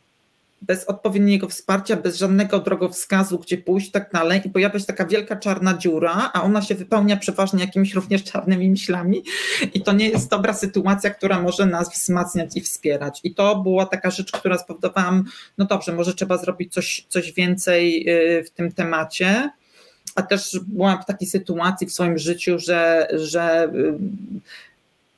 [SPEAKER 3] bez odpowiedniego wsparcia, bez żadnego drogowskazu, gdzie pójść tak dalej, i pojawia się taka wielka czarna dziura, a ona się wypełnia przeważnie jakimiś również czarnymi myślami, i to nie jest dobra sytuacja, która może nas wzmacniać i wspierać. I to była taka rzecz, która spowodowała, no dobrze, może trzeba zrobić coś, coś więcej y, w tym temacie. A też byłam w takiej sytuacji w swoim życiu, że, że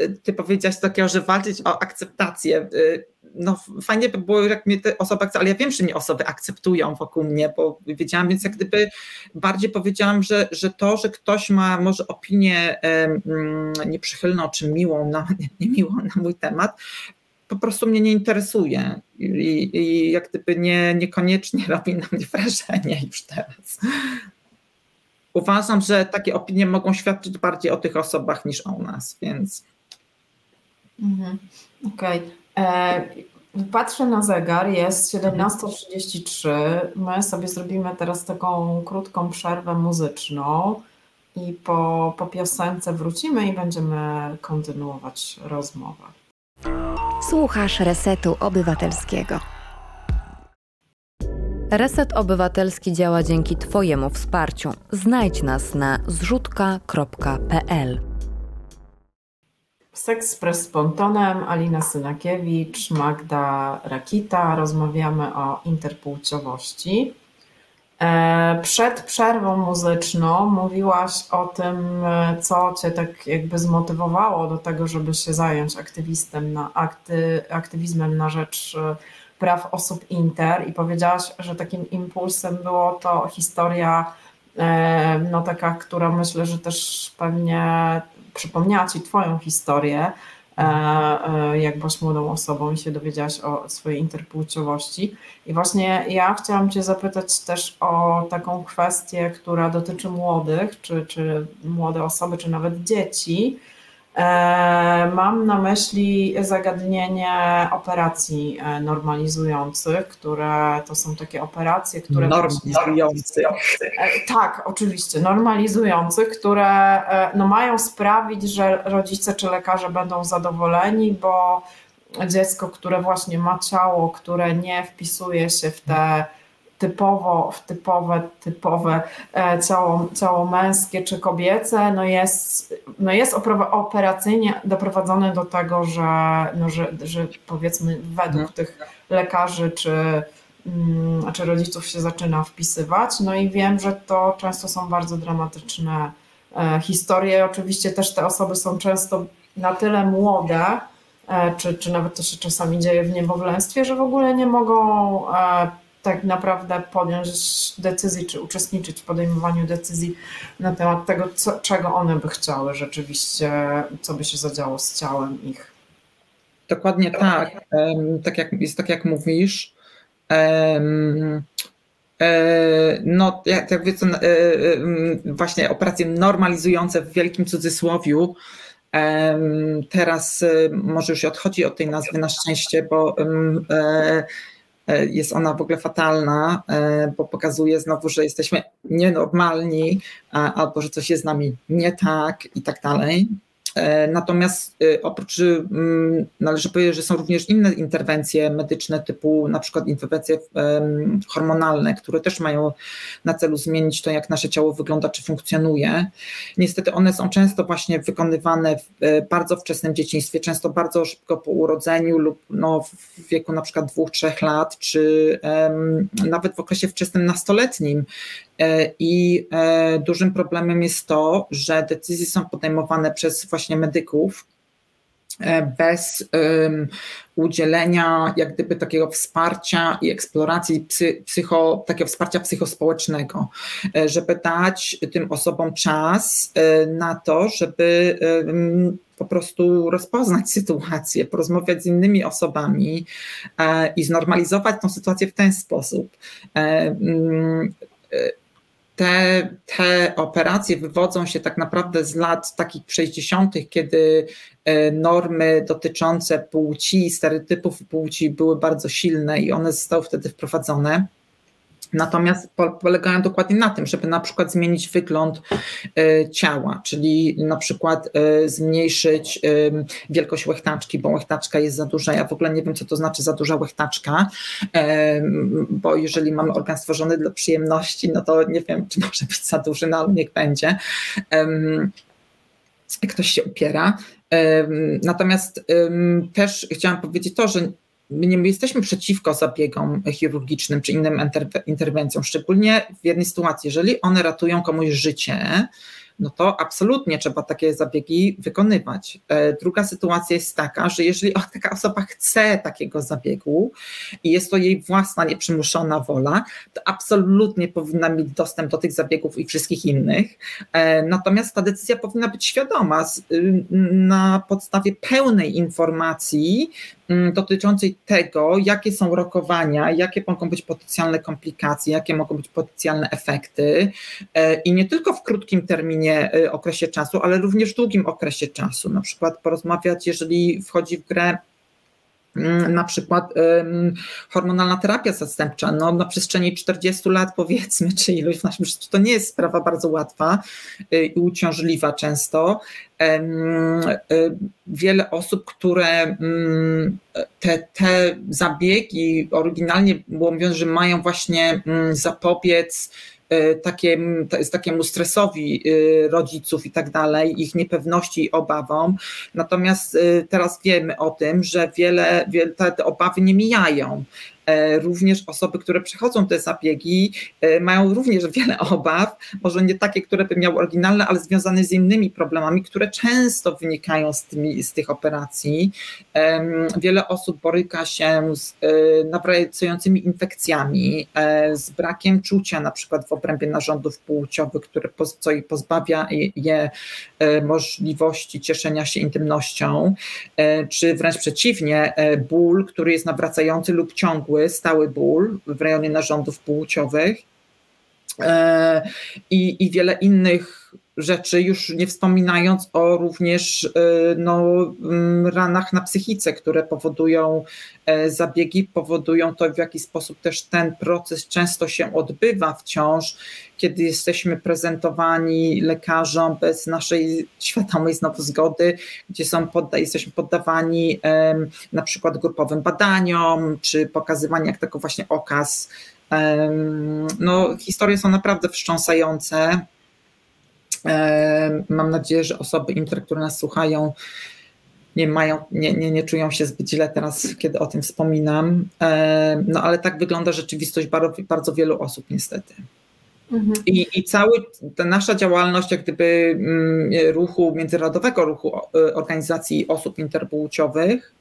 [SPEAKER 3] y, ty powiedziałaś takiego, że walczyć o akceptację y, no fajnie by było, jak mnie te osoby, ale ja wiem, że mnie osoby akceptują wokół mnie, bo wiedziałam, więc jak gdyby bardziej powiedziałam, że, że to, że ktoś ma może opinię um, nieprzychylną czy miłą, na, <laughs> nie, miłą na mój temat, po prostu mnie nie interesuje i, i jak gdyby nie, niekoniecznie <laughs> robi na mnie wrażenie już teraz. Uważam, że takie opinie mogą świadczyć bardziej o tych osobach niż o nas, więc.
[SPEAKER 2] Mhm. Okej. Okay. E, patrzę na zegar, jest 17.33. My sobie zrobimy teraz taką krótką przerwę muzyczną i po, po piosence wrócimy i będziemy kontynuować rozmowę.
[SPEAKER 4] Słuchasz Resetu Obywatelskiego.
[SPEAKER 1] Reset Obywatelski działa dzięki Twojemu wsparciu. Znajdź nas na zrzutka.pl.
[SPEAKER 2] Seks z Pontonem, Alina Synakiewicz, Magda Rakita. Rozmawiamy o interpłciowości. E, przed przerwą muzyczną mówiłaś o tym, co Cię tak jakby zmotywowało do tego, żeby się zająć aktywistem na, akty, aktywizmem na rzecz e, praw osób inter i powiedziałaś, że takim impulsem było to historia e, no taka, która myślę, że też pewnie przypomniała Ci Twoją historię, e, e, jak byłaś młodą osobą i się dowiedziałaś o swojej interpłciowości. I właśnie ja chciałam Cię zapytać też o taką kwestię, która dotyczy młodych, czy, czy młode osoby, czy nawet dzieci, mam na myśli zagadnienie operacji e, normalizujących, które to są takie operacje, które.
[SPEAKER 3] Normalizujących.
[SPEAKER 2] E, tak, oczywiście, normalizujących, które no, mają sprawić, że rodzice czy lekarze będą zadowoleni, bo dziecko, które właśnie ma ciało, które nie wpisuje się w te typowo, w typowe, typowe e, ciało, ciało męskie czy kobiece, no jest, no jest operacyjnie doprowadzone do tego, że, no że, że powiedzmy według mhm. tych lekarzy czy, mm, czy rodziców się zaczyna wpisywać. No i wiem, że to często są bardzo dramatyczne e, historie. Oczywiście też te osoby są często na tyle młode, e, czy, czy nawet to się czasami dzieje w niemowlęstwie, że w ogóle nie mogą tak naprawdę podjąć decyzji, czy uczestniczyć w podejmowaniu decyzji na temat tego, co, czego one by chciały rzeczywiście, co by się zadziało z ciałem ich.
[SPEAKER 3] Dokładnie tak. Tak jak, jest tak jak mówisz. E, no, jak, jak wiecie, właśnie operacje normalizujące w wielkim cudzysłowiu Teraz może już odchodzi od tej nazwy na szczęście, bo jest ona w ogóle fatalna, bo pokazuje znowu, że jesteśmy nienormalni, albo że coś jest z nami nie tak i tak dalej. E, natomiast e, oprócz, mm, należy powiedzieć, że są również inne interwencje medyczne, typu na przykład interwencje hormonalne, które też mają na celu zmienić to, jak nasze ciało wygląda, czy funkcjonuje. Niestety one są często właśnie wykonywane w e, bardzo wczesnym dzieciństwie, często bardzo szybko po urodzeniu lub no, w wieku na przykład dwóch, trzech lat, czy nawet w okresie wczesnym nastoletnim, I e, dużym problemem jest to, że decyzje są podejmowane przez właśnie medyków e, bez um, udzielenia jak gdyby takiego wsparcia i eksploracji psy, psycho, takiego wsparcia psychospołecznego, żeby dać tym osobom czas na to, żeby um, po prostu rozpoznać sytuację, porozmawiać z innymi osobami i znormalizować tą sytuację w ten sposób te, te operacje wywodzą się tak naprawdę z lat takich 60., kiedy e, normy dotyczące płci, stereotypów płci były bardzo silne i one zostały wtedy wprowadzone. Natomiast polegają dokładnie na tym, żeby na przykład zmienić wygląd e, ciała, czyli na przykład e, zmniejszyć wielkość łechtaczki, bo łechtaczka jest za duża. Ja w ogóle nie wiem, co to znaczy za duża łechtaczka, bo jeżeli mamy organ stworzony dla przyjemności, no to nie wiem, czy może być za duży, no ale niech będzie. Ktoś się upiera. Natomiast też chciałam powiedzieć to, że my nie jesteśmy przeciwko zabiegom chirurgicznym czy innym interwencjom, szczególnie w jednej sytuacji, jeżeli one ratują komuś życie, no to absolutnie trzeba takie zabiegi wykonywać. E, druga sytuacja jest taka, że jeżeli taka osoba chce takiego zabiegu i jest to jej własna, nieprzymuszona wola, to absolutnie powinna mieć dostęp do tych zabiegów i wszystkich innych. E, natomiast ta decyzja powinna być świadoma y, na podstawie pełnej informacji Mm, dotyczącej tego, jakie są rokowania, jakie mogą być potencjalne komplikacje, jakie mogą być potencjalne efekty e, i nie tylko w krótkim terminie, e, okresie czasu, ale również długim okresie czasu. Na przykład porozmawiać, jeżeli wchodzi w grę Mm, na przykład hormonalna terapia zastępcza, no, na przestrzeni 40 lat powiedzmy, <laughs> czy ilość w naszym życiu, to nie jest sprawa bardzo łatwa y, i uciążliwa często. Y, wiele osób, które um, te, te zabiegi oryginalnie było że mają właśnie mm, zapobiec E, takie, takiemu stresowi e, rodziców i tak dalej, ich niepewności i obawom. Natomiast e, teraz wiemy o tym, że wiele, wiele te obawy nie mijają. E, również osoby, które przechodzą te zabiegi, e, mają również wiele obaw, może nie takie, które by miały oryginalne, ale związane z innymi problemami, które często wynikają z, tymi, z tych operacji. Wiele osób boryka się z e, nawracającymi infekcjami, z brakiem czucia, na przykład w obrębie narządów płciowych, które, co ich pozbawia je możliwości cieszenia się intymnością, czy wręcz przeciwnie, ból, który jest nawracający lub ciągły ciągły, stały ból w rejonie narządów płciowych e, i, i wiele innych rzeczy, już nie wspominając o również e, no, mm, ranach na psychice, które powodują e, zabiegi, powodują to, w jaki sposób też ten proces często się odbywa wciąż, kiedy jesteśmy prezentowani lekarzom bez naszej świadomej znowu zgody, gdzie są podda jesteśmy poddawani na przykład grupowym badaniom, czy pokazywani jak tako właśnie okaz. No, historie są naprawdę wstrząsające Mam nadzieję, że osoby inter, które nas słuchają, nie mają, nie, nie, nie czują się zbyt źle teraz, kiedy o tym wspominam. No ale tak wygląda rzeczywistość bardzo, bardzo wielu osób niestety. Mhm. I, I cały ta nasza działalność, jak gdyby mm, ruchu, międzynarodowego ruchu e, organizacji osób interpłciowych,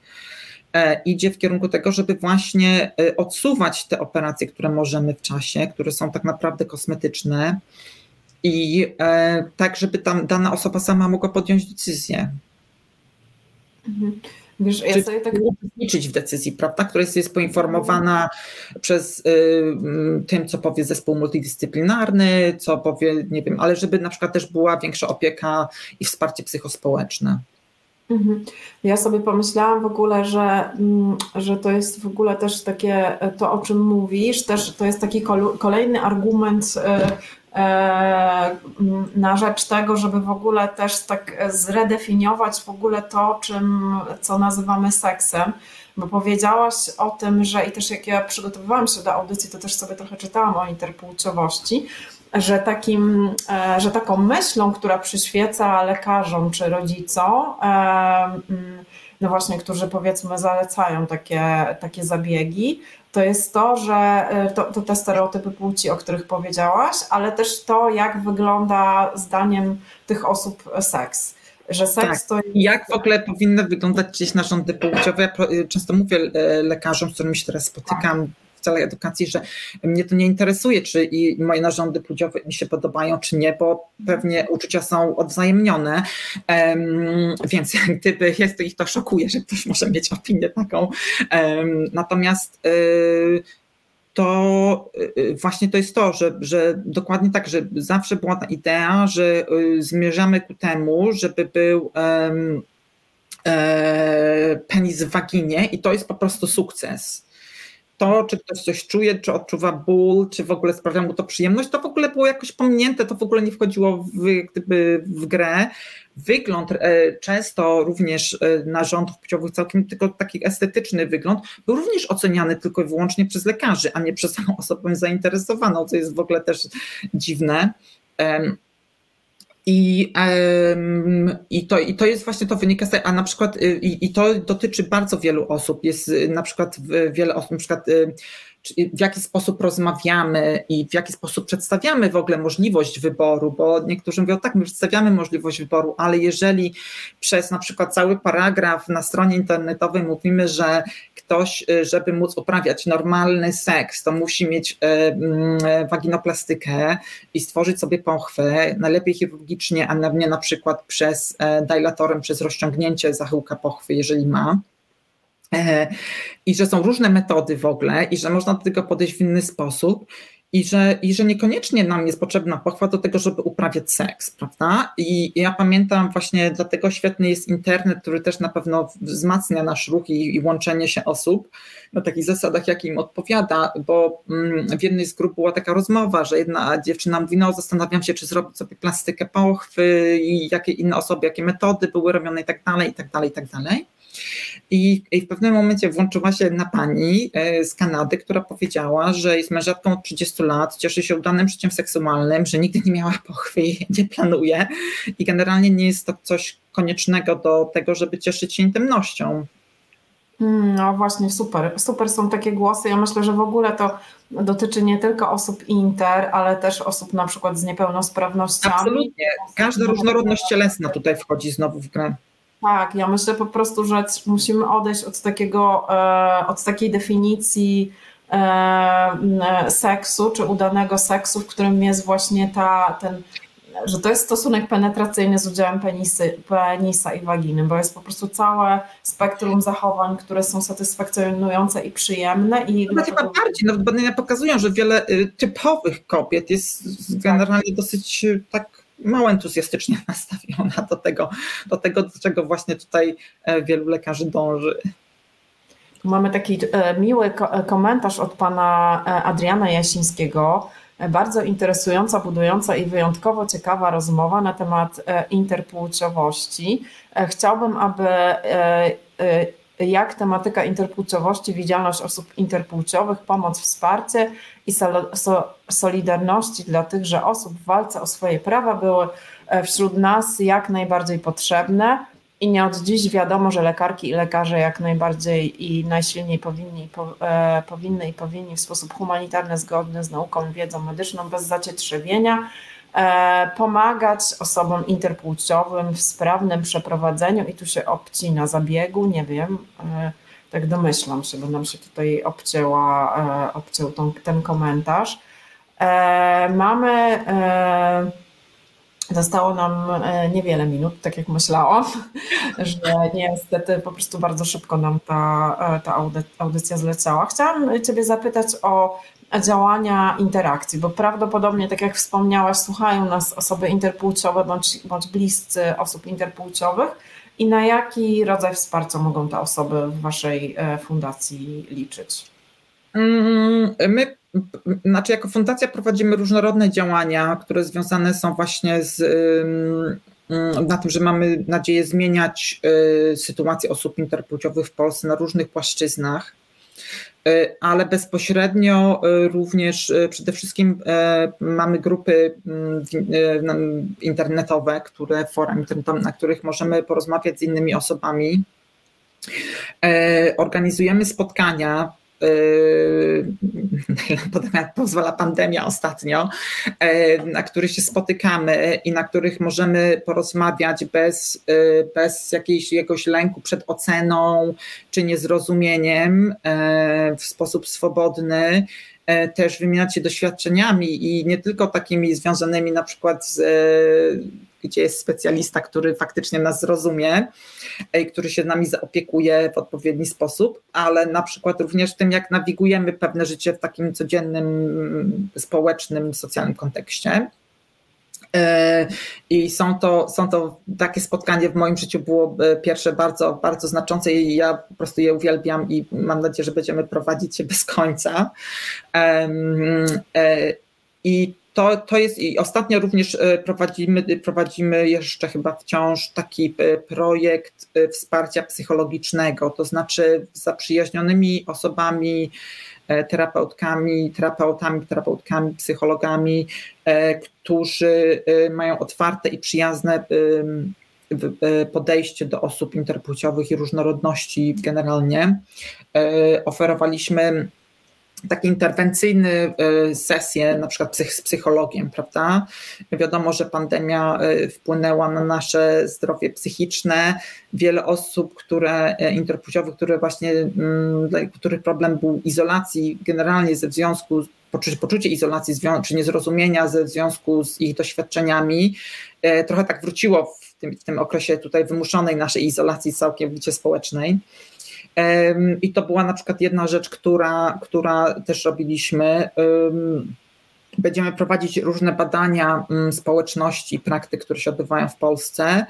[SPEAKER 3] e, idzie w kierunku tego, żeby właśnie e, odsuwać te operacje, które możemy w czasie, które są tak naprawdę kosmetyczne, i e, tak, żeby tam dana osoba sama mogła podjąć decyzję.
[SPEAKER 2] Mhm. Wiesz, ja sobie tak...
[SPEAKER 3] uczestniczyć w decyzji, prawda, która jest, jest poinformowana przez y, tym, co powie zespół multidyscyplinarny, co powie, nie wiem, ale żeby na przykład też była większa opieka i wsparcie psychospołeczne.
[SPEAKER 2] Mhm. Ja sobie pomyślałam w ogóle, że, mm, że to jest w ogóle też takie, to o czym mówisz, też to jest taki kolejny argument e, e, na rzecz tego, żeby w ogóle też tak zredefiniować w ogóle to, czym, co nazywamy seksem, bo powiedziałaś o tym, że i też jak ja przygotowywałam się do audycji, to też sobie trochę czytałam o interpłciowości, że, takim, e, że taką myślą, która przyświeca lekarzom czy rodzicom, e, mm, no właśnie, którzy powiedzmy zalecają takie, takie zabiegi, to jest to, że e, to, to te stereotypy płci, o których powiedziałaś, ale też to, jak wygląda zdaniem tych osób seks że seks tak. to.
[SPEAKER 3] Jak w ogóle powinny wyglądać gdzieś narządy płciowe? Ja często mówię lekarzom, z którymi się teraz spotykam, celach edukacji, że mnie to nie interesuje, czy i moje narządy płciowe mi się podobają, czy nie, bo pewnie uczucia są odwzajemnione, um, więc jak <laughs> gdyby jest ich to szokuje, że ktoś może mieć opinię taką. Um, natomiast y, to y, właśnie to jest to, że, że dokładnie tak, że zawsze była ta idea, że y, zmierzamy ku temu, żeby był um, penis w waginie i to jest po prostu sukces to, czy ktoś coś czuje, czy odczuwa ból, czy w ogóle sprawia mu to przyjemność, to w ogóle było jakoś pominięte, to w ogóle nie wchodziło w, gdyby w grę. Wygląd e, często również e, narządów płciowych, całkiem tylko taki estetyczny wygląd, był również oceniany tylko i wyłącznie przez lekarzy, a nie przez samą <laughs> osobę zainteresowaną, co jest w ogóle też dziwne. I, um, i, to, I to jest właśnie to wynika z a na przykład y, i, i to dotyczy bardzo wielu osób. Jest y, na przykład wiele osób, na przykład y, w jaki sposób rozmawiamy i w jaki sposób przedstawiamy w ogóle możliwość wyboru, bo niektórzy mówią, tak, my przedstawiamy możliwość wyboru, ale jeżeli przez na przykład cały paragraf na stronie internetowej mówimy, że ktoś, y, żeby móc uprawiać normalny seks, to musi mieć y, mm, waginoplastykę i stworzyć sobie pochwę, najlepiej chirurgicznie, a nie na przykład przez e, dilatorem, przez rozciągnięcie zachyłka pochwy, jeżeli ma i że są różne metody w ogóle i że można do tego podejść w inny sposób i że, i że niekoniecznie nam jest potrzebna pochwa do tego, żeby uprawiać seks, prawda? I ja pamiętam właśnie, dlatego świetny jest internet, który też na pewno wzmacnia nasz ruch i, i łączenie się osób na takich zasadach, jak im odpowiada, bo mm, w jednej z grup była taka rozmowa, że jedna dziewczyna mówi, no zastanawiam się, czy zrobić sobie plastykę pochwy i jakie inne osoby, jakie metody były robione i tak dalej, i tak dalej, i tak dalej. I, I, w pewnym momencie włączyła się na pani e, z Kanady, która powiedziała, że jest mężatką od 30 lat, cieszy się udanym życiem seksualnym, że nigdy nie miała <laughs> pochwy, nie planuje i generalnie nie jest to coś koniecznego do tego, żeby cieszyć się intymnością.
[SPEAKER 2] Hmm, no właśnie, super. Super są takie głosy. Ja myślę, że w ogóle to dotyczy nie tylko osób inter, ale też osób na przykład z niepełnosprawnościami.
[SPEAKER 3] Absolutnie. Każda różnorodność cielesna tutaj wchodzi znowu w grę.
[SPEAKER 2] Tak, ja myślę po prostu, że musimy odejść od takiego, e, od takiej definicji e, seksu, czy udanego seksu, w którym jest właśnie ta, ten, że to jest stosunek penetracyjny z udziałem penisy, penisa i waginy, bo jest po prostu całe spektrum zachowań, które są satysfakcjonujące i przyjemne. I
[SPEAKER 3] no, dlatego... bardziej, nawet badania pokazują, że wiele y, typowych kobiet jest generalnie dosyć y, tak mało entuzjastycznie <laughs> nastawiona do tego, do tego, do czego właśnie tutaj e, wielu lekarzy dąży.
[SPEAKER 2] Mamy taki e, miły e, komentarz od pana Adriana Jasińskiego. Bardzo interesująca, budująca i wyjątkowo ciekawa rozmowa na temat interpłciowości. Chciałbym, aby jak tematyka interpłciowości, widzialność osób interpłciowych, pomoc, wsparcie i solidarności dla tychże osób w walce o swoje prawa były e, wśród nas jak najbardziej potrzebne. I nie od dziś wiadomo, że lekarki i lekarze jak najbardziej i najsilniej powinni, po, e, powinny i powinni w sposób humanitarny, zgodny z nauką, wiedzą medyczną, bez zacietrzewienia, pomagać osobom interpłciowym w sprawnym przeprowadzeniu i tu się obcina zabiegu, nie wiem, e, tak domyślam się, bo nam się tutaj obcięła, e, obciął tą, ten komentarz. Mamy, zostało nam niewiele minut, tak jak myślałam, <laughs> że niestety po prostu bardzo szybko nam ta, ta audycja zleciała. Chciałam Ciebie zapytać o działania interakcji, bo prawdopodobnie, tak jak wspomniałaś, słuchają nas osoby interpłciowe bądź, bądź bliscy osób interpłciowych i na jaki rodzaj wsparcia mogą te osoby w Waszej fundacji liczyć?
[SPEAKER 3] Mm, my, znaczy jako fundacja prowadzimy różnorodne działania, które związane są właśnie z na tym, że mamy nadzieję zmieniać sytuację osób interpłciowych w Polsce na różnych płaszczyznach. E, ale bezpośrednio e, również e, przede wszystkim mamy grupy mm, internetowe, które fora internetowe, na których możemy porozmawiać z innymi osobami. Organizujemy spotkania <laughs> jak pozwala pandemia ostatnio, e, na których się spotykamy i na których możemy porozmawiać bez, e, bez jakiejś, jakiegoś lęku przed oceną czy niezrozumieniem w sposób swobodny też wymieniać się doświadczeniami i nie tylko takimi związanymi na przykład z gdzie jest specjalista, który faktycznie nas zrozumie i który się nami zaopiekuje w odpowiedni sposób, ale na przykład również tym, jak nawigujemy pewne życie w takim codziennym, społecznym, socjalnym kontekście. E, I są to, są to takie spotkanie w moim życiu było e, pierwsze bardzo, bardzo znaczące i ja po prostu je uwielbiam i mam nadzieję, że będziemy prowadzić je bez końca. E, I to, to jest i ostatnio również e, prowadzimy, prowadzimy jeszcze chyba wciąż taki e, projekt e, wsparcia psychologicznego, to znaczy z zaprzyjaźnionymi osobami, terapeutkami, terapeutami, terapeutkami, psychologami, którzy mają otwarte i przyjazne podejście do osób interpłciowych i różnorodności generalnie. Oferowaliśmy takie interwencyjne sesje, na przykład z psychologiem, prawda? Wiadomo, że pandemia e, wpłynęła na nasze zdrowie psychiczne. Wiele osób, które e, interpłciowych, które właśnie, mm, których problem był izolacji, generalnie ze związku poczucie, izolacji czy niezrozumienia ze związku z ich doświadczeniami, e, trochę tak wróciło w tym, w tym okresie tutaj wymuszonej naszej izolacji całkowicie społecznej. I to była na przykład jedna rzecz, która, która też robiliśmy. Będziemy prowadzić różne badania mm, społeczności i praktyk, które się odbywają w Polsce,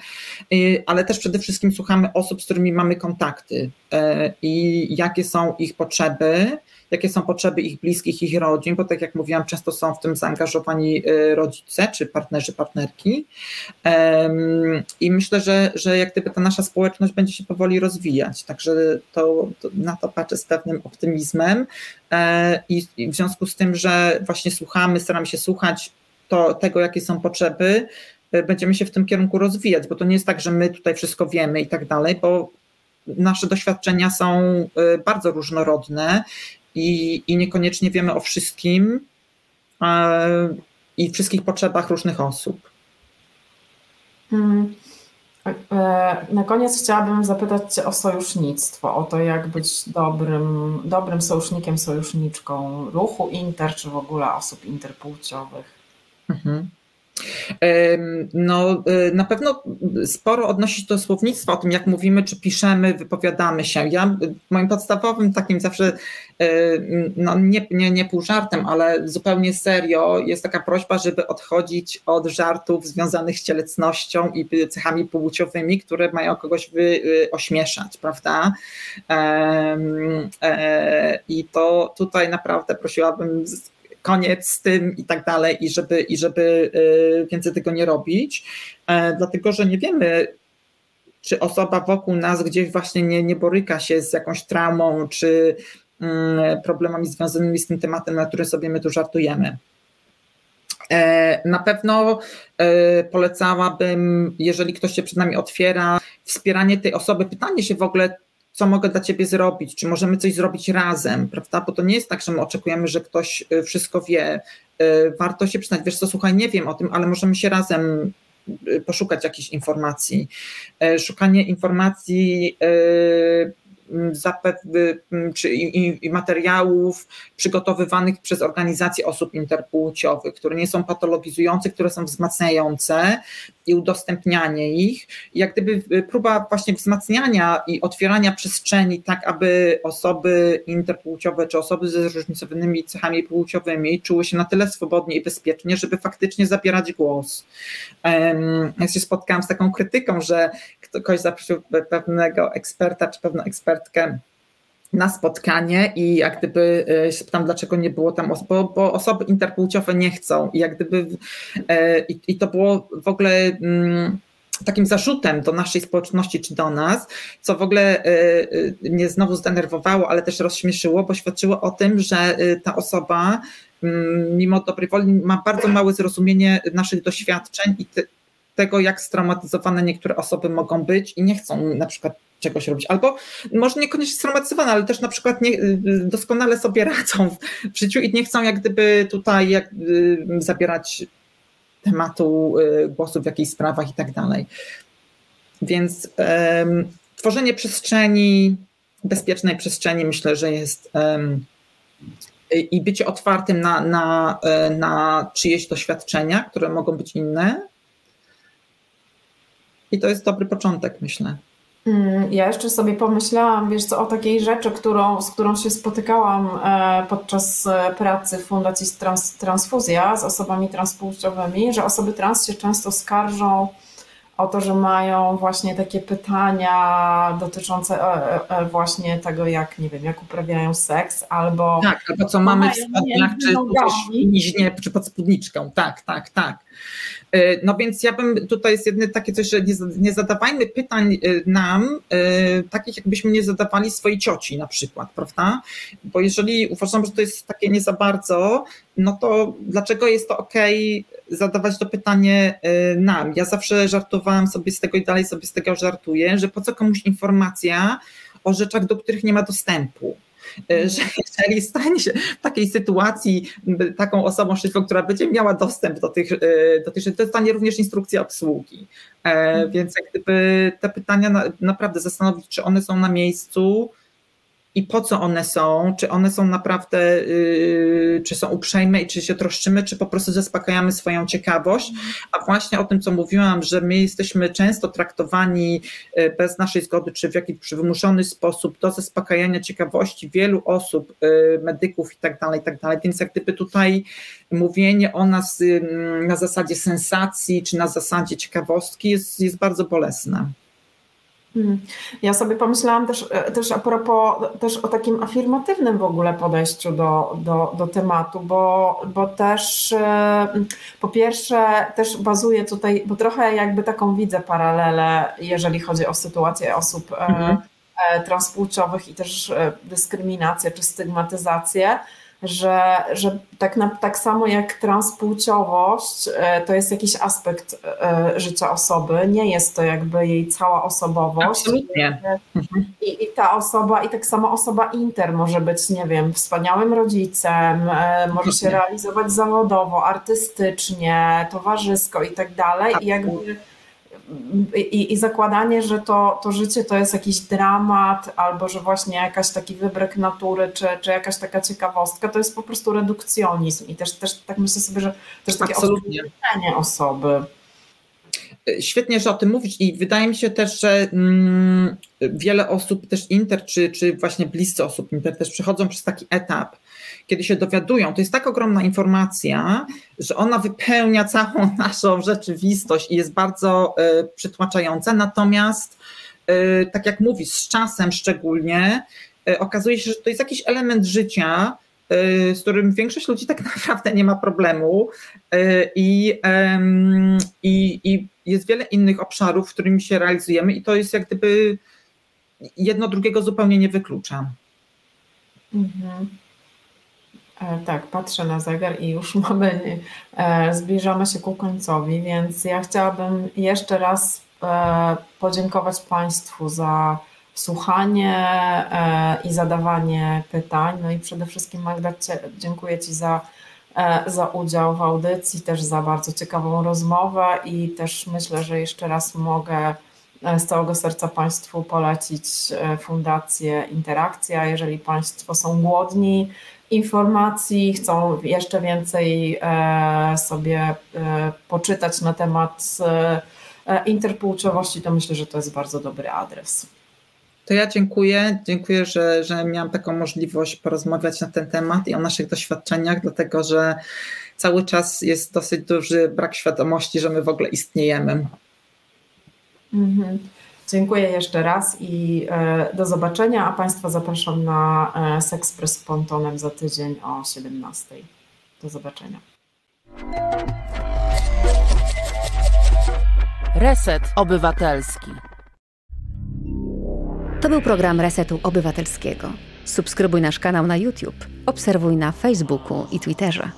[SPEAKER 3] y, ale też przede wszystkim słuchamy osób, z którymi mamy kontakty e, i jakie są ich potrzeby jakie są potrzeby ich bliskich, ich rodzin, bo tak jak mówiłam, często są w tym zaangażowani y, rodzice czy partnerzy, partnerki. I myślę, że, że jak gdyby ta nasza społeczność będzie się powoli rozwijać, także to, to na to patrzę z pewnym optymizmem e, i, w związku z tym, że właśnie słuchamy, staramy się słuchać to, tego, jakie są potrzeby, y, będziemy się w tym kierunku rozwijać, bo to nie jest tak, że my tutaj wszystko wiemy i tak dalej, bo nasze doświadczenia są bardzo różnorodne i, i niekoniecznie wiemy o wszystkim e, i wszystkich potrzebach różnych osób.
[SPEAKER 2] Hmm. E, na koniec chciałabym zapytać Cię o sojusznictwo, o to, jak być dobrym, dobrym sojusznikiem, sojuszniczką ruchu inter, czy w ogóle osób interpłciowych. Mhm.
[SPEAKER 3] No, y, na pewno sporo odnosi się do słownictwa, o tym jak mówimy, czy piszemy, wypowiadamy się. Ja moim podstawowym takim zawsze, y, no nie, nie, nie pół żartem, ale zupełnie serio jest taka prośba, żeby odchodzić od żartów związanych z cielesnością i cechami płciowymi, które mają kogoś wy, y, ośmieszać, prawda? E, I to tutaj naprawdę prosiłabym koniec z tym i tak dalej, i żeby, i żeby y, więcej tego nie robić, e, dlatego że nie wiemy, czy osoba wokół nas gdzieś właśnie nie, nie boryka się z jakąś traumą, czy mm, problemami związanymi z tym tematem, na który sobie my tu żartujemy. E, na pewno e, polecałabym, jeżeli ktoś się przed nami otwiera, wspieranie tej osoby, pytanie się w ogóle, co mogę dla ciebie zrobić, czy możemy coś zrobić razem, prawda? Bo to nie jest tak, że my oczekujemy, że ktoś y, wszystko wie. Y, warto się przyznać, wiesz co, słuchaj, nie wiem o tym, ale możemy się razem y, poszukać jakichś informacji. Szukanie informacji czy i, i materiałów przygotowywanych przez organizacje osób interpłciowych, które nie są patologizujące, które są wzmacniające i udostępnianie ich. Jak gdyby próba właśnie wzmacniania i otwierania przestrzeni tak, aby osoby interpłciowe czy osoby ze zróżnicowanymi cechami płciowymi czuły się na tyle swobodnie i bezpiecznie, żeby faktycznie zabierać głos. Ja się spotkałam z taką krytyką, że ktoś zaprosił pewnego eksperta czy pewną na spotkanie i jak gdyby e, się pytam, dlaczego nie było tam, bo, bo osoby interpłciowe nie chcą. I jak gdyby e, i, i to było w ogóle mm, takim zarzutem do naszej społeczności czy do nas, co w ogóle mnie znowu zdenerwowało, ale też rozśmieszyło, bo świadczyło o tym, że ta osoba mm, mimo dobrej woli ma bardzo małe zrozumienie naszych doświadczeń i tego, jak straumatyzowane niektóre osoby mogą być i nie chcą na przykład czegoś robić. Albo może niekoniecznie straumatyzowane, ale też na przykład nie, doskonale sobie <laughs> radzą w życiu i nie chcą jak gdyby tutaj jak, zabierać tematu y, głosu w jakichś sprawach i tak dalej. Więc um, tworzenie przestrzeni, bezpiecznej przestrzeni myślę, że jest um, i bycie otwartym na, na, e, na czyjeś doświadczenia, które mogą być inne. I to jest dobry początek, myślę.
[SPEAKER 2] Mm, ja jeszcze sobie pomyślałam, wiesz co, o takiej rzeczy, którą, z którą się spotykałam e, podczas e, pracy w Fundacji Trans, Transfuzja z osobami transpłciowymi, że osoby trans się często skarżą o to, że mają właśnie takie pytania dotyczące e, właśnie tego, jak, nie wiem, jak uprawiają seks, albo...
[SPEAKER 3] Tak, albo co mamy w spodniach, czy, czy, czy pod spódniczką, tak, tak, tak. E, no więc ja bym, tutaj jest jedno takie coś, że nie, nie zadawajmy pytań e, nam, e, takich jakbyśmy nie zadawali swojej cioci na przykład, prawda? Bo jeżeli uważam, że to jest takie nie za bardzo, no to dlaczego jest to ok zadawać to pytanie nam? Ja zawsze żartowałam sobie z tego i dalej sobie z tego żartuję, że po co komuś informacja o rzeczach, do których nie ma dostępu. E, że jeżeli stanie się w takiej sytuacji taką osobą szczęśliwą, która będzie miała dostęp do tych, e, do tych rzeczy, to stanie również instrukcja obsługi. E, mhm. Więc jak gdyby te pytania na, naprawdę zastanowić, czy one są na miejscu, i po co one są, czy one są naprawdę, yy, czy są uprzejme i czy się troszczymy, czy po prostu zaspokajamy swoją ciekawość. A właśnie o tym, co mówiłam, że my jesteśmy często traktowani y, bez naszej zgody, czy w jakiś wymuszony sposób do zaspokajania ciekawości wielu osób, yy, medyków i tak dalej, i tak dalej. Więc jak gdyby tutaj mówienie o nas yy, na zasadzie sensacji, czy na zasadzie ciekawostki jest, jest bardzo bolesne.
[SPEAKER 2] Hmm. Ja sobie pomyślałam też, e, też a propos też o takim afirmatywnym w ogóle podejściu do, do, do tematu, bo, bo też e, po pierwsze też bazuje tutaj, bo trochę jakby taką widzę paralelę, jeżeli chodzi o sytuację osób e, mhm. transpłciowych i też dyskryminację czy stygmatyzację że, że tak, na, tak samo jak transpłciowość e, to jest jakiś aspekt e, życia osoby, nie jest to jakby jej cała osobowość.
[SPEAKER 3] Absolutnie.
[SPEAKER 2] I, I, ta osoba, i tak samo osoba inter może być, nie wiem, wspaniałym rodzicem, e, może się realizować zawodowo, artystycznie, towarzysko i tak dalej. I jakby i, i, zakładanie, że to, to życie to jest jakiś dramat, albo że właśnie jakaś taki wybryk natury, czy, czy jakaś taka ciekawostka, to jest po prostu redukcjonizm i też, też tak myślę sobie, że też takie odrzucenie osoby.
[SPEAKER 3] Świetnie, że o tym mówisz i wydaje mi się też, że mm, wiele osób też inter, czy, czy właśnie bliscy osób inter też przechodzą przez taki etap, kiedy się dowiadują, to jest tak ogromna informacja, że ona wypełnia całą <laughs> naszą rzeczywistość i jest bardzo y, przytłaczająca. Natomiast, y, tak jak mówisz, z czasem szczególnie y, okazuje się, że to jest jakiś element życia, z którym większość ludzi tak <laughs> naprawdę nie ma problemu i, i, i jest wiele innych obszarów, w którymi się realizujemy i to jest jak gdyby jedno drugiego zupełnie nie wyklucza. Mhm.
[SPEAKER 2] E, tak, patrzę na zegar i już <laughs> mamy, e, zbliżamy się ku końcowi, więc ja chciałabym jeszcze raz e, podziękować Państwu za słuchanie i zadawanie pytań. No i przede wszystkim Magda, dziękuję Ci za, za udział w audycji, też za bardzo ciekawą rozmowę i też myślę, że jeszcze raz mogę z całego serca Państwu polecić Fundację Interakcja. Jeżeli Państwo są głodni informacji, chcą jeszcze więcej sobie poczytać na temat interpłciowości, to myślę, że to jest bardzo dobry adres.
[SPEAKER 3] To ja dziękuję. Dziękuję, że, że miałam taką możliwość porozmawiać na ten temat i o naszych doświadczeniach, dlatego że cały czas jest dosyć duży brak świadomości, że my w ogóle istniejemy.
[SPEAKER 2] Mhm. Dziękuję jeszcze raz i e, do zobaczenia, a Państwa zapraszam na e, Sekspres z Pontonem za tydzień o 17. Do zobaczenia.
[SPEAKER 5] Reset Obywatelski.
[SPEAKER 4] To był program Resetu Obywatelskiego. Subskrybuj nasz kanał na YouTube, obserwuj na Facebooku i Twitterze.